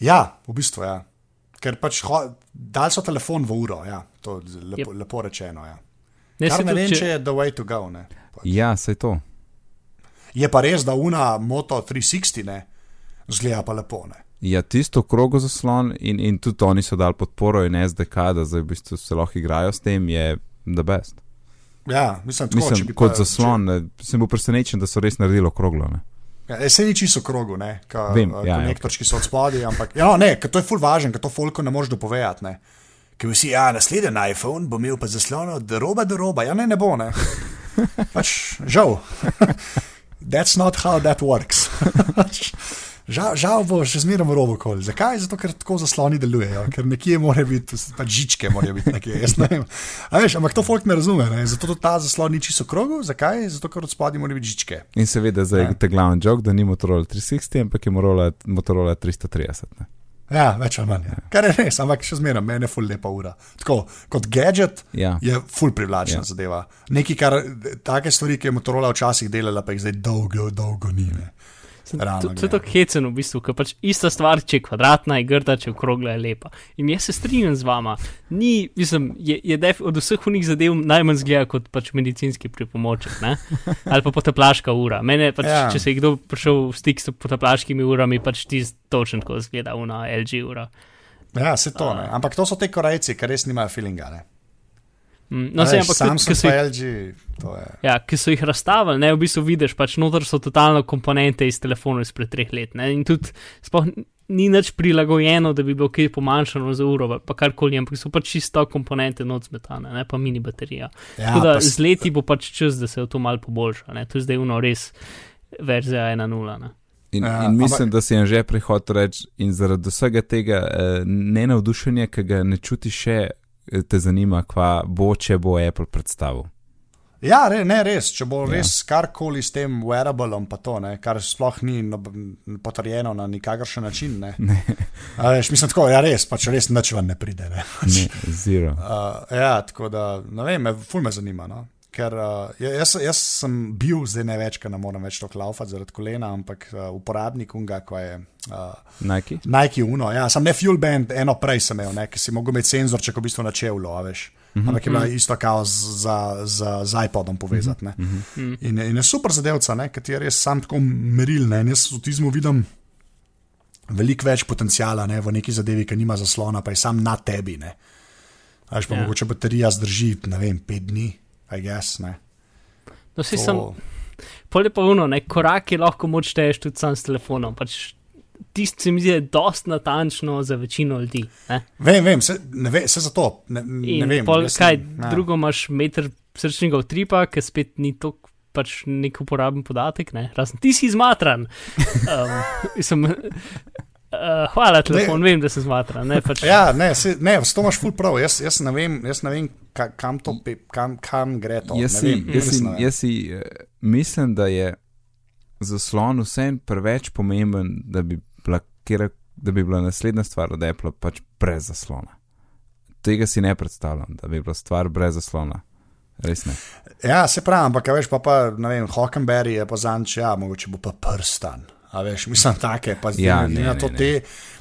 S3: Ja, v bistvu je. Ja. Ker pač dal so telefon v uro, ja. to je lepo,
S1: Yep.
S3: lepo rečeno. Ja.
S1: Ne,
S3: Kar ne vem,
S1: če-
S3: je the way to go. Ne.
S2: Ja, sej to.
S3: Je pa res, da una Moto 360 ne, zgleda pa lepo. Ne.
S2: Ja, tisto krogo zaslon in, in tudi oni so dali podporo in SDK, da zdaj v bistvu se lahko igrajo s tem, je the best.
S3: Ja, mislim, tako, če
S2: Mislim, kot
S3: pa,
S2: zaslon, ne, sem bil presenečen, da so res naredili okroglo. Ne.
S3: Če, ja, se ni čisto v krogu, ne, ka,
S2: Vem,
S3: eh,
S2: ja, ja,
S3: konektorčki so od spodaj, ampak ja, no, ne, to je full važen, ker to folko ne moreš dopovedati. Ne. Ker vsi, ja, naslednji iPhone bo imel pa zaslon od roba do roba, ja, ne, ne bo, ne. Pač, žal. That's not how that works. žal, žal bo še zmeraj v robu kol. Zakaj? Zato, ker tako zasloni delujejo, ker nekje mora biti, pač žičke morajo biti nekje. jaz ne vem. Veš, ampak to folk ne razume, ne? zato ta zaslon ni čisto krogu. Zakaj? Zato, ker od spodaj mora biti žičke.
S2: In seveda zdaj
S3: Ja.
S2: je ta glavni jok, da ni Motorola 360, ampak je Motorola, Motorola 330. Ne.
S3: Ja, več ali manj. Ja. Kar je res, ampak še zmeraj meni je full lepa ura. Tako, kot gadget
S2: Ja.
S3: je full privlačna
S2: Ja.
S3: ja. zadeva. Nekaj, kar take stvari, ki je Motorola včasih delala, pa jih zdaj dolgo, dolgo ni. Ne. Realno
S1: To, je tako hecen v bistvu, ker pač ista stvar, če je kvadratna, je grda, če je okrogla, je lepa. In jaz se strinjam z vama. Ni, mislim, je, je def, od vseh unih zadev najmanj zgleda kot pač medicinski pripomoček, ne? ali pa potaplaška ura. Mene pač, ja. Če se je kdo prišel v stik s potaplaškimi urami, pač ti točno tako zgleda una LG ura.
S3: Ja, se to ne. Ampak to so te korejci, ki res nimajo feelinga. Ne?
S1: Mm, No,
S3: A
S1: se, ampak tudi,
S3: Samsung
S1: ki so, jih,
S3: LG, to je.
S1: ja, ki so jih razstavili, ne, v bistvu vidiš, pač noter so totalno komponente iz telefonov izpred treh let. Ne, in tudi sploh ni nič prilagojeno, da bi bilo kaj pomanjšano za uro, pa karkoli, ampak so pač čisto komponente not zmetane, ne pa mini baterija.
S3: Ja,
S1: Tako da
S3: pa
S1: z leti bo pač čas, da se to malo poboljša. Ne? To je zdaj uno res verzija 1.0. ne.
S2: In,
S3: Ja,
S2: in mislim,
S3: ampak-
S2: da si jim že prihod reči, in zaradi vsega tega eh, nenavdušenja, ki ga ne čutiš, še te zanima, kva bo, če bo Apple predstavil.
S3: Ja, re, ne res. Če bo
S2: Ja.
S3: res karkoli s tem wearablom, pa to, ne, kar sploh ni no, potrjeno na nikakršen način. Ne.
S2: Ne,
S3: A Veš, mislim, tako, ja, res, pač res nič ven ne pride. Ne.
S2: ne zero.
S3: Uh, ja, tako da, ne vem, me, ful me zanima. No? Ker uh, jaz, jaz sem bil, zdaj ne več, ker ne morem več to klaufati zaradi kolena, ampak uh, uporabnik unga, ko je uh,
S2: Nike?
S3: Nike Uno. Ja, sem ne fuel band, eno prej sem imel, ne, ki si mogel imeti senzor, če ko v bistvu na čevlju, a veš. Ampak je bila isto kao z, za, za, z iPodom povezati. ne. In, in je super zadevca, ne, ker ti je res sam tako meril. Ne, in jaz v tizmu vidim veliko več potencijala ne, v neki zadevi, ki nima zaslona, pa je sam na tebi. Ne. A veš, pa
S1: ja.
S3: mogoče baterija zdrži, ne vem, pet dni, aj jaz. Ne.
S1: No, si
S3: To-
S1: sem, pol je pa uno, ne, koraki lahko moč šteješ tudi sam s telefonom. Pač Tisti se mi zdi, da je dost natančno za večino ljudi. Ne?
S3: Vem, vem, se, ne, ve, se zato ne, ne
S1: In
S3: vem.
S1: pol,
S3: jaz
S1: kaj,
S3: ja.
S1: drugo imaš meter srčnega utripa, ki spet ni to pač nek uporaben podatek, ne? razen ti si izmatran. Um, sem, uh, hvala, telefon, ne. vem, da sem izmatran. Ne, pač,
S3: Ja, ne, se, ne, s to imaš ful prav. Jaz, jaz ne vem, jaz ne vem ka, kam, to, pe- kam, kam gre to.
S2: Jaz si,
S3: vem,
S2: jaz si,
S3: ne vem.
S2: jaz si eh, mislim, da je zaslon vsem preveč pomemben, da bi bila, kjera, da bi bila naslednja stvar od Apple pač brez zaslona. Tega si ne predstavljam, da bi bila stvar brez zaslona. Res ne.
S3: Ja, se pravi, ampak veš, pa, pa ne vem, Hockenberry je pa zanč, ja, mogoče bo pa prstan. A veš, mislim, take, pa zdaj
S2: Ja,
S3: ja,
S2: ne,
S3: ne, to
S2: ne.
S3: te,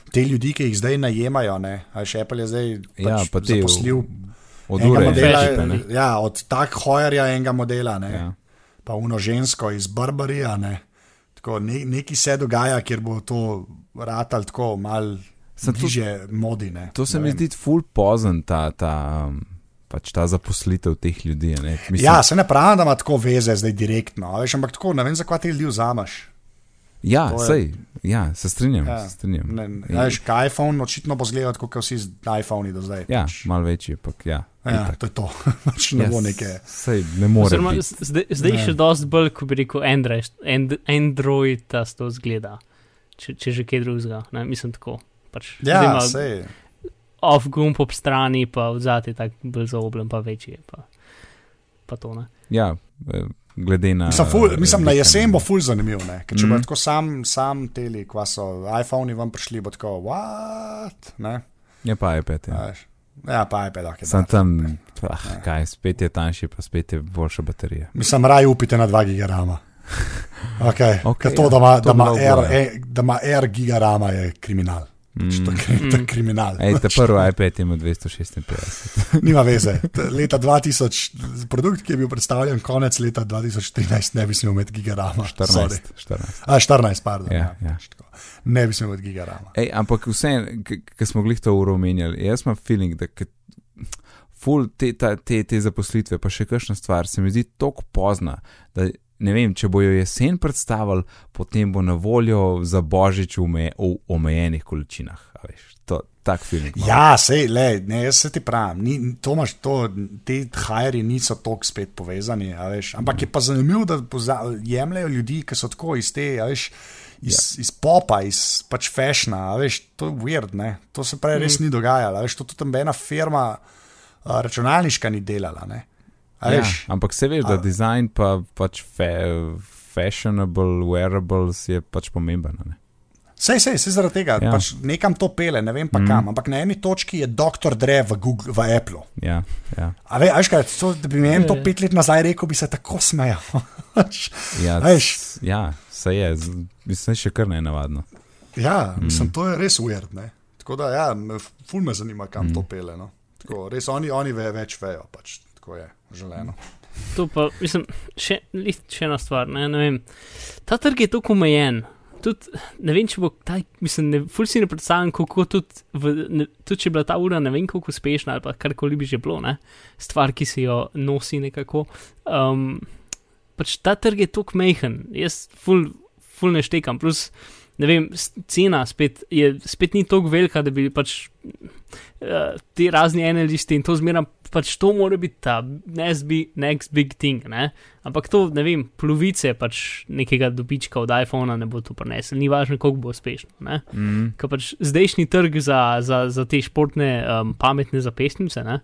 S3: te ljudi, ki jih zdaj najemajo, ne, a veš, Apple je zdaj
S2: Ja,
S3: pač
S2: pa te
S3: zaposlil
S2: Od
S3: enega modela,
S2: ne.
S3: ja, od tak hojerja enega modela, ne,
S2: Ja.
S3: ja. pa uno žensko iz Barbarija, ne. Tako, ne, nekaj se dogaja, kjer bo to ratal tako mal bliže modi. Ne.
S2: To se
S3: Ne
S2: mi
S3: vem.
S2: zdi ful pozen, ta, ta, um, pač ta zaposlitev teh ljudi. Ne? Mislim,
S3: Ja, se ne pravi, da ima tako veze zdaj direktno, veš, ampak tako, ne vem, zakaj te ljudi vzameš.
S2: Ja,
S3: je-
S2: sej, ja, se strinjam.
S3: Ja,
S2: se strinjam.
S3: Ne, ne, a veš, kaj iPhone očitno bo zgledal, kot vsi z iPhoni do zdaj.
S2: Ja,
S3: pač.
S2: malo večji, ampak ja.
S3: ja
S2: itak.
S3: to je to. Pač ne
S2: Ja,
S3: bo neke.
S2: Sej, ne more
S1: Oziroma, zdaj, zdaj
S3: Ne.
S1: še dosti bolj, ko bi rekel, Android, and, Android ta to zgleda, če, če že kaj drugega. Ne, mislim tako. Pač,
S3: Ja,
S1: ima
S3: sej.
S1: off gumb ob strani, pa vzati tak bolj zaobljen, pa večji. Pa, pa to ne.
S2: Ja, eh, glede na.
S3: Mislim, ful, mislim, na jesen bo ful zanimiv, ne? ker če mm.
S2: Mhm.
S3: bo tako sam, sam teli, kva so iPhoni vam prišli, bo tako, what? Ne?
S2: Je pa iPad. Ja.
S3: Ja, pa iPad, ok.
S2: Sem tam, ah, kaj, spet je tanjši, pa spet je boljša baterija.
S3: Mislim, raj upite na 2 gigarama. Okay.
S2: Ok,
S3: Okay, to,
S2: ja,
S3: da ima,
S2: to
S3: da ima R,
S2: ja.
S3: e, da ima R gigarama, je kriminal. Pač je kri- to je kriminal.
S2: Mm. Ej, ta prvi iPad ima 256.
S3: Nima veze. Leta 2000, produkt, ki je bil predstavljen konec leta 2013, ne bi smel imeti gigarama. Sorry.
S2: 14. 14.
S3: A, 14, pardon.
S2: Ja,
S3: Ja,
S2: ja.
S3: Tako. Ne bi smel imeti gigarama.
S2: Ej, ampak vse, ki smo glih to uro omenjali, jaz imam feeling, da ful te, ta, te, te zaposlitve, pa še kakšna stvar, se mi zdi tako pozna, da ne vem, če bojo jesen predstavili, potem bo na voljo za božič v, me, v omejenih količinah. Veš, to, tak feeling. imam.
S3: Ja, sej, le, ne, jaz se ti pravim, ni, to imaš to, te hajri niso tako spet povezani, veš, ampak je pa zanimivo, da jemljajo ljudi, ki so tako iz te, veš, iz, ja. iz popa, iz pač fashna, a veš, to je weird, ne, to se prej res ni dogajalo, veš, to tudi nobena firma a, računalniška ni delala, ne. A
S2: Ja,
S3: veš,
S2: ampak se veš, da
S3: A-
S2: dizajn pa pač fe, fashionable, wearables je pač pomemben. Ne?
S3: Sej, sej, sej zaradi tega,
S2: Ja.
S3: ja. pač nekam to pele, ne vem pa mm. kam, ampak na eni točki je doktor Dre v, Google, v Apple.
S2: Ja, ja,
S3: A ve, a veš kaj, to, da bi meni to
S1: Ja.
S3: pet let nazaj rekel, bi se tako smejal. Pač,
S2: ja, s- ja, se je, mislim, še kar ne navadno.
S3: ja, mislim, to je res weird. Ne? Tako da, ja, ful me zanima, kam mm. to pele. No? Tako, res oni, oni ve, več vejo, pač tako je želeno.
S1: To pa, mislim, še, še ena stvar. Ne, ne vem. Ta trg je tako omejen. tudi, ne vem, če bo ta, mislim, ne, ful si ne predstavljam, kako tudi, v, ne, tudi če je bila ta ura ne vem koliko uspešna ali karkoli bi že bilo, ne, stvar, ki se jo nosi nekako. Um, pač ta trg je tako mehen, jaz ful, ful ne štekam, plus, ne vem, cena spet, je, spet ni tako velika, da bi pač uh, ti razni analisti in to zmeraj, pač to mora biti ta next big, next big thing, ne. Ampak to, ne vem, polovice pač nekega dobička od iPhona ne bo tu prinesel, ni važno, koliko bo uspešno. Ne?
S2: Mm.
S1: Ker pač zdajšnji trg za, za, za te športne um, pametne zapestnice ne,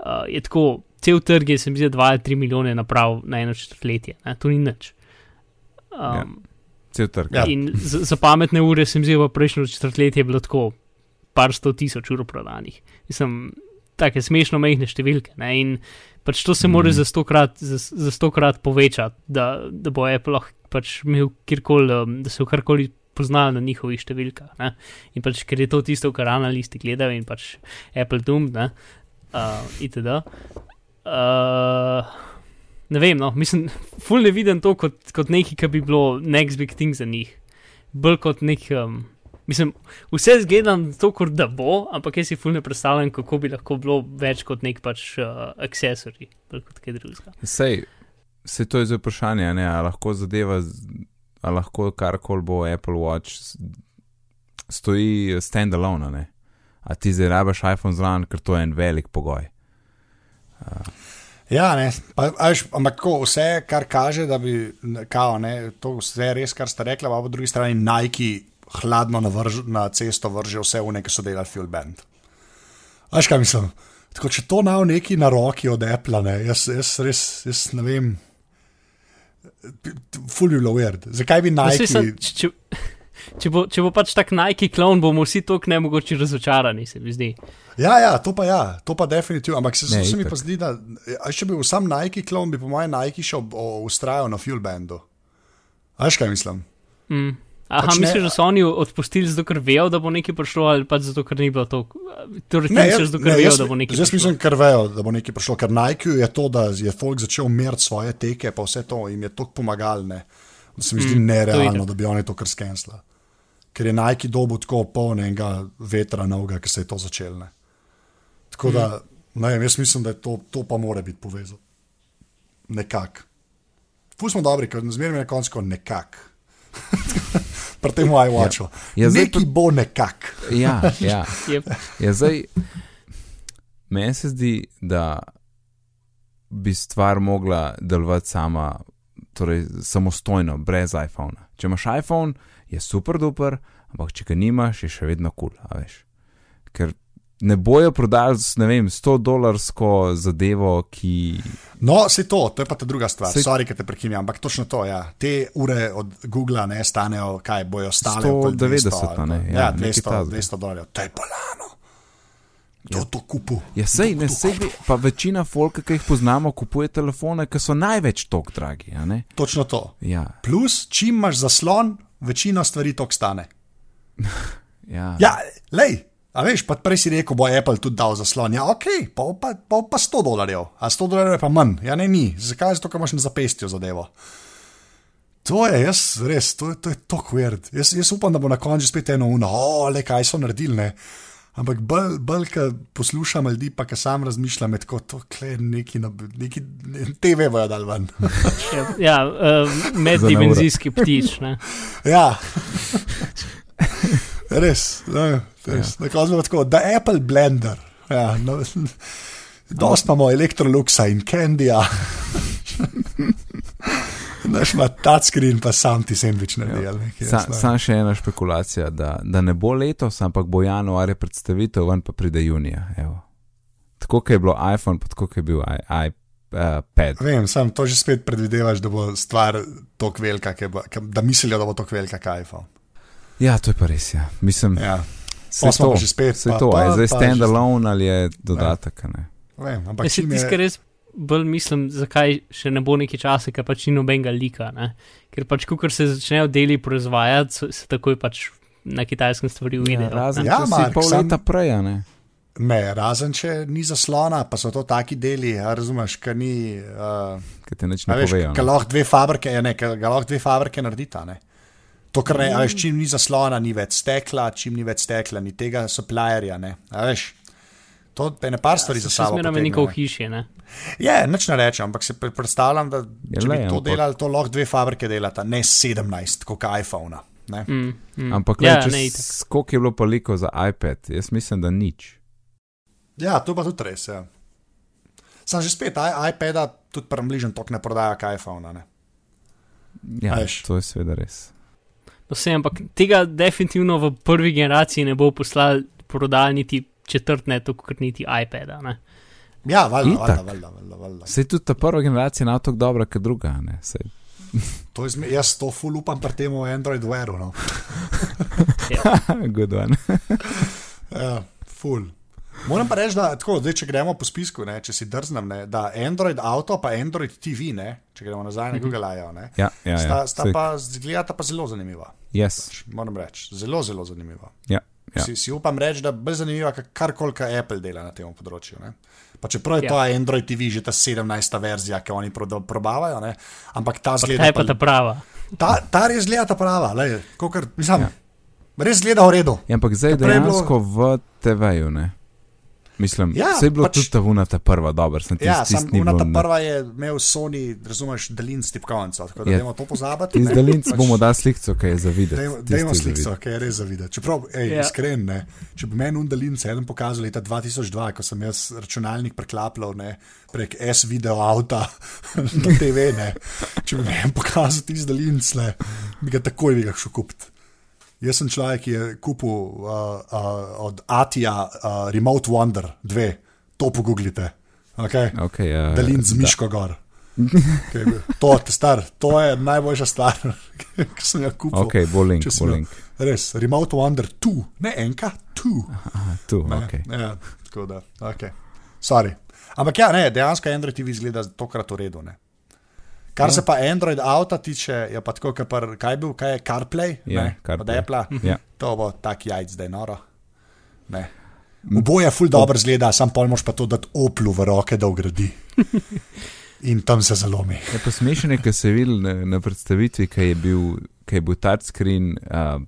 S1: uh, je tako, cel trg je, se mi zdi, 2 ali 3 milijone naprav na eno četrtletje, ne? to ni nič.
S2: Ja.
S1: Um,
S2: Cel trg.
S3: Ja.
S1: In za, za pametne ure se mi zdi, v prejšnjem četrtletju je bilo tako par sto tisoč ur prodanih. Mislim, take smešno mehne številke. Ne? In pač to se mora
S2: Mhm.
S1: za stokrat, za, za stokrat povečati, da, da bo Apple lahko pač imel kjerkoli, um, da se v karkoli poznajo na njihovih številkah. Ne? In pač, ker je to tisto, kar analisti gledajo in pač Apple Doom, ne, uh, itd. Uh, ne vem, no, mislim, ful ne vidim to kot, kot nekaj, kar bi bilo next big thing za njih. Bolj kot nek, um, mislim, vse zgledam to, kot da bo, ampak jaz si ful ne predstavljam, kako bi lahko bilo več kot nek pač uh, accessory, bolj kot kaj drugega.
S2: Sej, sej to je zdaj vprašanje, ne, a lahko zadeva, a lahko karkoli bo Apple Watch stoji standalone, a ne. A ti zdaj rabiš iPhone zraven, ker to je en velik pogoj.
S3: Ja, ne, pa, a veš, ampak tako, vse, kar kaže, da bi, kao, ne, to vse res, kar ste rekli, pa po drugi strani Nike hladno na, vrž, na cesto vrže vse v neki so delali fuel band. Veš kaj mislim? Tako, če to nav neki na roki od Apple, ne, jaz, jaz res jaz ne vem. Ful bi bilo weird. Zakaj bi
S1: No,
S3: Nike?
S1: saj sem- če, če, bo, če bo pač tak Nike klon, bomo vsi tako nemogoče razočarani, se mi zdi.
S3: Ja, ja, to pa ja, to pa definitivno. Ampak se,
S2: Ne,
S3: se mi pa zdi, da a če bi bil sam Nike klon, bi po mojem Nike še ustrajal na fuel bandu. Veš kaj mislim?
S1: Mm. Aha,
S3: Pač ne-
S1: misliš, da so oni odpustili zato, ker vejo, da bo nekaj prišlo, ali pa zato, ker ni bilo to. Torej,
S3: Ne,
S1: misliš,
S3: jaz,
S1: zato,
S3: ne,
S1: ker vejo,
S3: jaz,
S1: da bo nekaj
S3: jaz
S1: prišlo.
S3: mislim, ker vejo, da bo nekaj prišlo. Ker Nike je to, da je folk začel meriti svoje teke, pa vse to jim je tako pomagalne, da se mi zdi
S1: Mm,
S3: nerealno, da bi oni to kar skensla. Ker je Nike dobil tako polnega vetra novega, ker se je to začelo. ne. Tako da,
S1: Mm.
S3: ne vem, jaz mislim, da je to, to pa mora biti povezano. Nekako. Fus smo dobri, ker zmeraj na koncu nekako. Pri tem iWatchu.
S2: Ja, zdaj
S3: Neki bo nekako.
S2: Ja, ja.
S1: Yep.
S2: ja zdaj, meni se zdi, da bi stvar mogla delovati sama, torej samostojno, brez iPhona. Če imaš iPhone, je super duper, ampak če ga nimaš, je še vedno kul, cool, a veš. Ker ne bojo prodali, ne vem, 100 dolarsko zadevo, ki.
S3: No, se to, to je pa ta druga stvar.
S2: Saj-
S3: Sorry, ker te prekinjam, ampak točno to. Ja. Te ure od Google ne stanejo, kaj bojo stale.
S2: 190,
S3: okoli 200
S2: a ne? Ja,
S3: Ja,
S2: nekaj
S3: 200,
S2: takega.
S3: 200 dolarjev. To je bolano. Ja. to kupu?
S2: Ja, sej, ne, sej, pa večina folka, ki jih poznamo, kupuje telefone, ki so največ tok dragi?
S3: Točno to.
S2: Ja,
S3: Plus, čim imaš zaslon, večina stvari tok stane.
S2: ja.
S3: Ja, lej. A veš, pa prej si rekel, bo Apple tudi dal zaslon. Ja, ok, pa, pa, pa, pa 100 dolarjev, a 100 dolarjev je pa manj. Ja, ne, ni. Zakaj? Zato, ker imaš na zapestju zadevo. To je, jaz res, to, je- to je tako weird. Jaz, jaz upam, da bo na koncu spet eno uno, o, le kaj so naredili. Ne? Ampak bolj, bolj ko poslušam ljudi, pa ki sam razmišljam, je tako, to je neki, neki TV bojo dal ven.
S1: Ja, uh, meddimenzijski ptič. Ne?
S3: ja. Res, ne, res. Ja. Na koncu tako, da Apple Blender. Ja, no, Dost imamo elektroluksa in Candija. Naš ima touchscreen, pa sam ti sandvič naredi. ali nekaj,
S2: Sa,
S3: ne
S2: sam še ena špekulacija, da, da ne bo letos, ampak bo januarja predstavitev, ven pa pride junija. Evo. Tako kot je bilo iPhone, pa tako je bil i- iPad.
S3: Vem, sam to že spet predvidevaš, da bo stvar tako velika, bo, da mislijo, da bo tako velika kot iPhone.
S2: Ja, to je pa res. Ja. Mislim,
S3: Ja,
S2: se to,
S3: že spet,
S2: se
S3: pa-
S2: to,
S3: pa-
S2: je zdaj standalone ali je dodatek. a Ne?
S3: vem, ampak
S1: Jaz si kar res bolj mislim, zakaj še ne bo neki časa, ker pač ni nobenega lika. Ne? Ker pač, ko se začnejo deli proizvajati, so- se takoj pač na kitajskem stvari uvidejo.
S2: Ja, razen
S3: Ja,
S2: če si
S3: Mark,
S2: pol
S3: sam-
S2: leta prej. a Ne?
S3: Ne, razen če ni zaslona, pa so to taki deli, razumeš, ker ni. Uh,
S2: Ker te nič ne
S3: veš,
S2: povejo. Ne.
S3: lahko dve fabrike, ne, ga lahko dve fabrike naredita. Ne. To, kar ne, a veš, čim ni zaslona, ni več stekla, čim ni več stekla, ni tega supplierja, ne. A veš, to je ne par stvari za
S1: Še
S3: sabo.
S1: zmeraj
S3: potegne,
S1: neko
S3: ne.
S1: v hiši, ne?
S3: Je, nič ne rečem, ampak se pre- predstavljam, da
S2: Ja,
S3: če bi
S2: le,
S3: to
S2: ampak-
S3: delali, to lahko dve fabrike delata, ne 17, kot iPhone. Ne?
S1: Mm, mm.
S2: Ampak,
S1: ja,
S2: ja, koliko je bilo pa liko za iPad, jaz mislim, da nič.
S3: Ja, to pa tudi res. Ja. Sam že spet, iPada tudi premližen tok ne prodaja kot iPhone. Ne?
S2: Ja,
S3: A veš.
S2: to je seveda res.
S1: No, vse, ampak tega definitivno v prvi generaciji ne bo poslal prodajal niti četrt ne, tako kot niti iPada. Ne?
S3: Ja, valjda, valjda, valjda, valjda, valjda.
S2: Sej tudi ta prva generacija je tako dobra, kot druga.
S3: To je, zme- jaz to full upam pri tem Android Wearu. No.
S2: good one.
S3: Ja, full. Moram pa reči, da tako, zdaj, če gremo po spisku, ne, če si drznem, ne, da Android Auto pa Android TV, ne, če gremo nazaj na Google I.O., ne,
S2: Ja, ja,
S3: sta,
S2: ja.
S3: sta
S2: Sej,
S3: pa, zgledata pa zelo zanimiva.
S2: yes.
S3: Pač Moram reči, zelo, zelo zanimiva.
S2: ja, ja.
S3: Si, si upam reči, da je bolj zanimiva, kar kar Apple dela na tem področju. Ne? Pa čeprav je
S1: Ja.
S3: to Android TV že ta 17. verzija, ki oni prodo- probavajo, ne? ampak ta
S1: Ta
S3: zgleda.
S1: je pa ta prava.
S3: ta, ta res zgleda ta prava, lej, kakor, mislim,
S2: Ja.
S3: res zgleda v redu.
S2: Ja, ampak zdaj
S3: je bilo-
S2: dejansko v TV-ju, ne? Mislim,
S3: Ja,
S2: sej je bilo
S3: pač-
S2: tudi ta vuna ta prva, dobro, sem tisti,
S3: Ja,
S2: tisti
S3: sam
S2: ni
S3: una
S2: bilo
S3: ta
S2: na-
S3: prva je imel Sony, razumeš, dalin s tipkovnico, tako da
S2: Ja.
S3: ja. to pozabiti.
S2: Iz
S3: ne.
S2: daljnic
S3: Pač
S2: bomo dali slikco, ki je za videti.
S3: Dajmo, sliko, ki je res za videti. Čeprav, ej,
S1: Ja.
S3: ja. iskren, ne, če bi meni undalin eden pokazal leta 2002, ko sem jaz računalnik preklapljal ne, prek S-video avta na TV, ne, če bi meni pokazal tisti ne, bi ga takoj bi ga šel kupiti. Jaz sem človek, ki je kupil uh, uh, od Atija uh, Remote Wonder 2, to pogooglite. Okay?
S2: Okay, uh,
S3: Dalin z Miško gor. Okay, to, star, to je najboljša stvar, ki sem jo kupil.
S2: Ok, bo link,
S3: Če
S2: bo
S3: sem jo-. Res, Remote Wonder 2, ne enka, 2.
S2: Aha, tu,
S3: Ne,
S2: ok.
S3: Ja, tako da, ok. Sorry. Ampak ja, ne, dejansko Android TV izgleda tokrat v redu. Ne. Kar ja. se pa Android avta tiče, je pa tako, kot par- kaj je bil, kaj je CarPlay,
S2: Ja,
S3: ne,
S2: CarPlay.
S3: Apple.
S2: Ja.
S3: To bo tak jajc, zdaj noro. Ne. Oboje ful dobro zgleda, sam pol moš pa to dati oplu v roke, da ugradi. In tam se zalomi.
S2: Je pa smešno, ker se je videl na, na predstavitvi, ki je bil, ki je bil touchscreen, uh,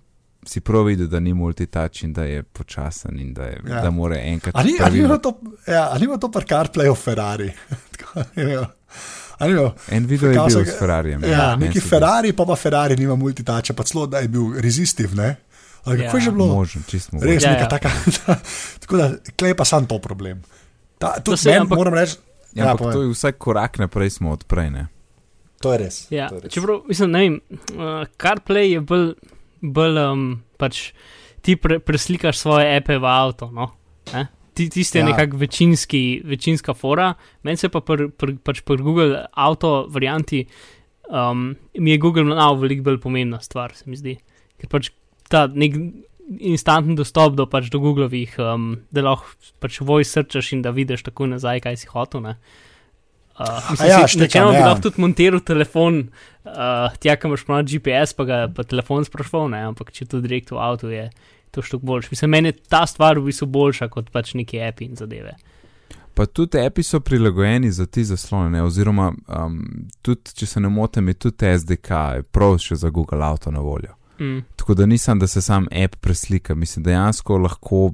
S2: si prav videl, da ni multitouch in da je počasen in da, je,
S3: Ja.
S2: ja. da more enkrat.
S3: Ali bilo to, ja, ali bilo to pri CarPlayu Ferrari? Tako, ni bilo?
S2: En video je bil s Ferrarijem.
S3: Ja,
S2: meni
S3: neki. Ferrari, pa pa Ferrari nima multitača, pa celo da je bil resistiv. Ne? Ali kako
S1: Ja.
S3: je že bilo?
S2: Možen, čist možen.
S3: Res
S1: Ja,
S3: neka
S1: ja.
S3: taka. Tako da, klej pa sam to problem. Ta, tudi
S1: se,
S3: meni,
S1: ampak-
S3: moram reči,
S2: Ja,
S3: ja,
S2: ampak
S3: povej.
S2: to je vsak korak naprej smo odprejne.
S3: to je res.
S1: Ja,
S3: to je res.
S1: čeprav, mislim, ne vem, uh, CarPlay je bolj, bolj um, pač ti pre, preslikaš svoje appe v avto. No? Eh? Ti, tiste
S3: Ja.
S1: nekako večinski, večinska fora, meni se pa pri pr, pač pr Google avto varianti, um, mi je Google Now veliko bolj pomembna stvar, se mi zdi. Ker pač ta nek instantni dostop do, pač do Googlovih, um, da lahko pač voice searchaš in da vidiš takoj nazaj, kaj si hotel. Ne? Uh, mislim,
S3: ja,
S1: si, načeloma bi
S3: ja.
S1: lahko tudi montiral telefon, uh, tja, kam imaš GPS, pa ga pa telefon sprašval, ne? ampak če to direkt v avtu je to štuk boljše. Mislim, meni je ta stvar v bistvu boljša kot pač neki api in zadeve.
S2: Pa tudi api so prilagojeni za ti zaslone, ne? oziroma um, tudi, če se ne motim, je tudi SDK, je prav še za Google Auto na voljo.
S1: Mm.
S2: Tako da nisem, da se sam app preslika, mislim, dejansko lahko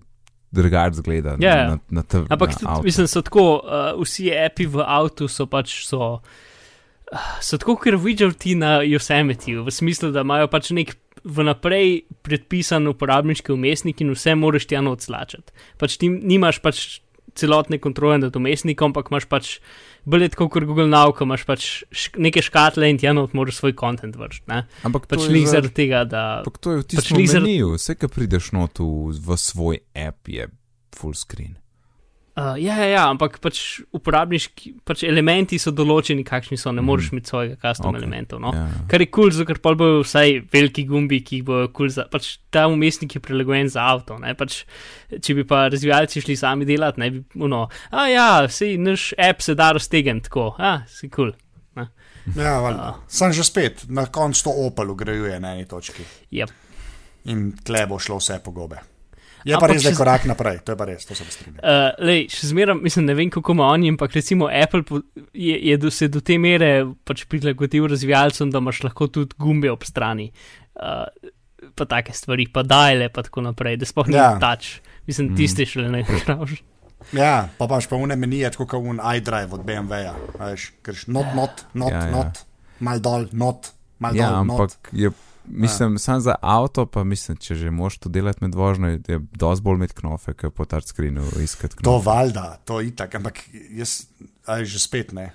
S2: drugače zgleda
S1: Ja, ja.
S2: na, na te.
S1: Ampak
S2: na
S1: tudi, mislim, so tako, uh, vsi api v avtu so pač so. uh, So tako, ker widgeti na Yosemite, v smislu, da imajo pač nek vnaprej predpisan uporabniški umestnik in vse moraš ti eno odslačati. Pač ti nimaš pač celotne kontrole nad umestnikom, ampak imaš pač bolj tako kot Google ko imaš pač šk neke škatle in ti eno moraš svoj kontent vršiti. ne.
S2: Ampak
S1: Pač
S2: za-
S1: zaradi tega, da.
S2: Ampak to je v
S1: pač
S2: tistem pač meniju, vse, kar prideš not v, v svoj app, je full screen.
S1: Uh, ja, ja, ja, ampak pač uporabniški pač elementi so določeni, kakšni so, ne moreš imeti svojega custom
S2: Ok,
S1: okay. elementov. No?
S2: Ja.
S1: Kar je kul, cool, ker pa bojo vsaj veliki gumbi, ki jih bojo kul cool za. Pač ta umestnik je prilagojen za avto. ne, Pač, če bi pa razvijalci šli sami delati, ne bi, no, a ja, sej naš app se da raztegniti tako, a si kul. Cool.
S3: Ja, valjda. Sem že spet, na koncu to Opel ugrajuje na eni točki.
S1: Yep.
S3: In tle bo šlo vse po Je pa
S1: Ampak
S3: res, da je
S1: še-
S3: korak naprej, to je pa res, to se strinjam.
S1: Uh, lej, še zmeraj, mislim, ne vem, kako ima oni, ampak recimo Apple po, je, je do, se do te mere pač prilagodil razvijalcem, da imaš lahko tudi gumbe ob strani. uh, pa take stvari, pa dajle, pa tako naprej, da sploh ni
S3: Ja.
S1: tač. Mislim,
S2: Mm.
S1: tiste šele ne igraš.
S3: Ja, pa imaš pa une menije, tako kot un iDrive od BMW-ja. veš, ker je not, not, not,
S2: Ja,
S3: ja,
S2: ja.
S3: ja. not, mal dol, not, mal
S2: Ja,
S3: dol,
S2: ampak
S3: not.
S2: je, mislim, sam za avto, pa mislim, če že moš to delati med vožnjo, je- dosti bolj imeti knofe, kot po touchscreenu iskati
S3: To
S2: knofe.
S3: valjda, to je itak, ampak jaz, aj že spet ne.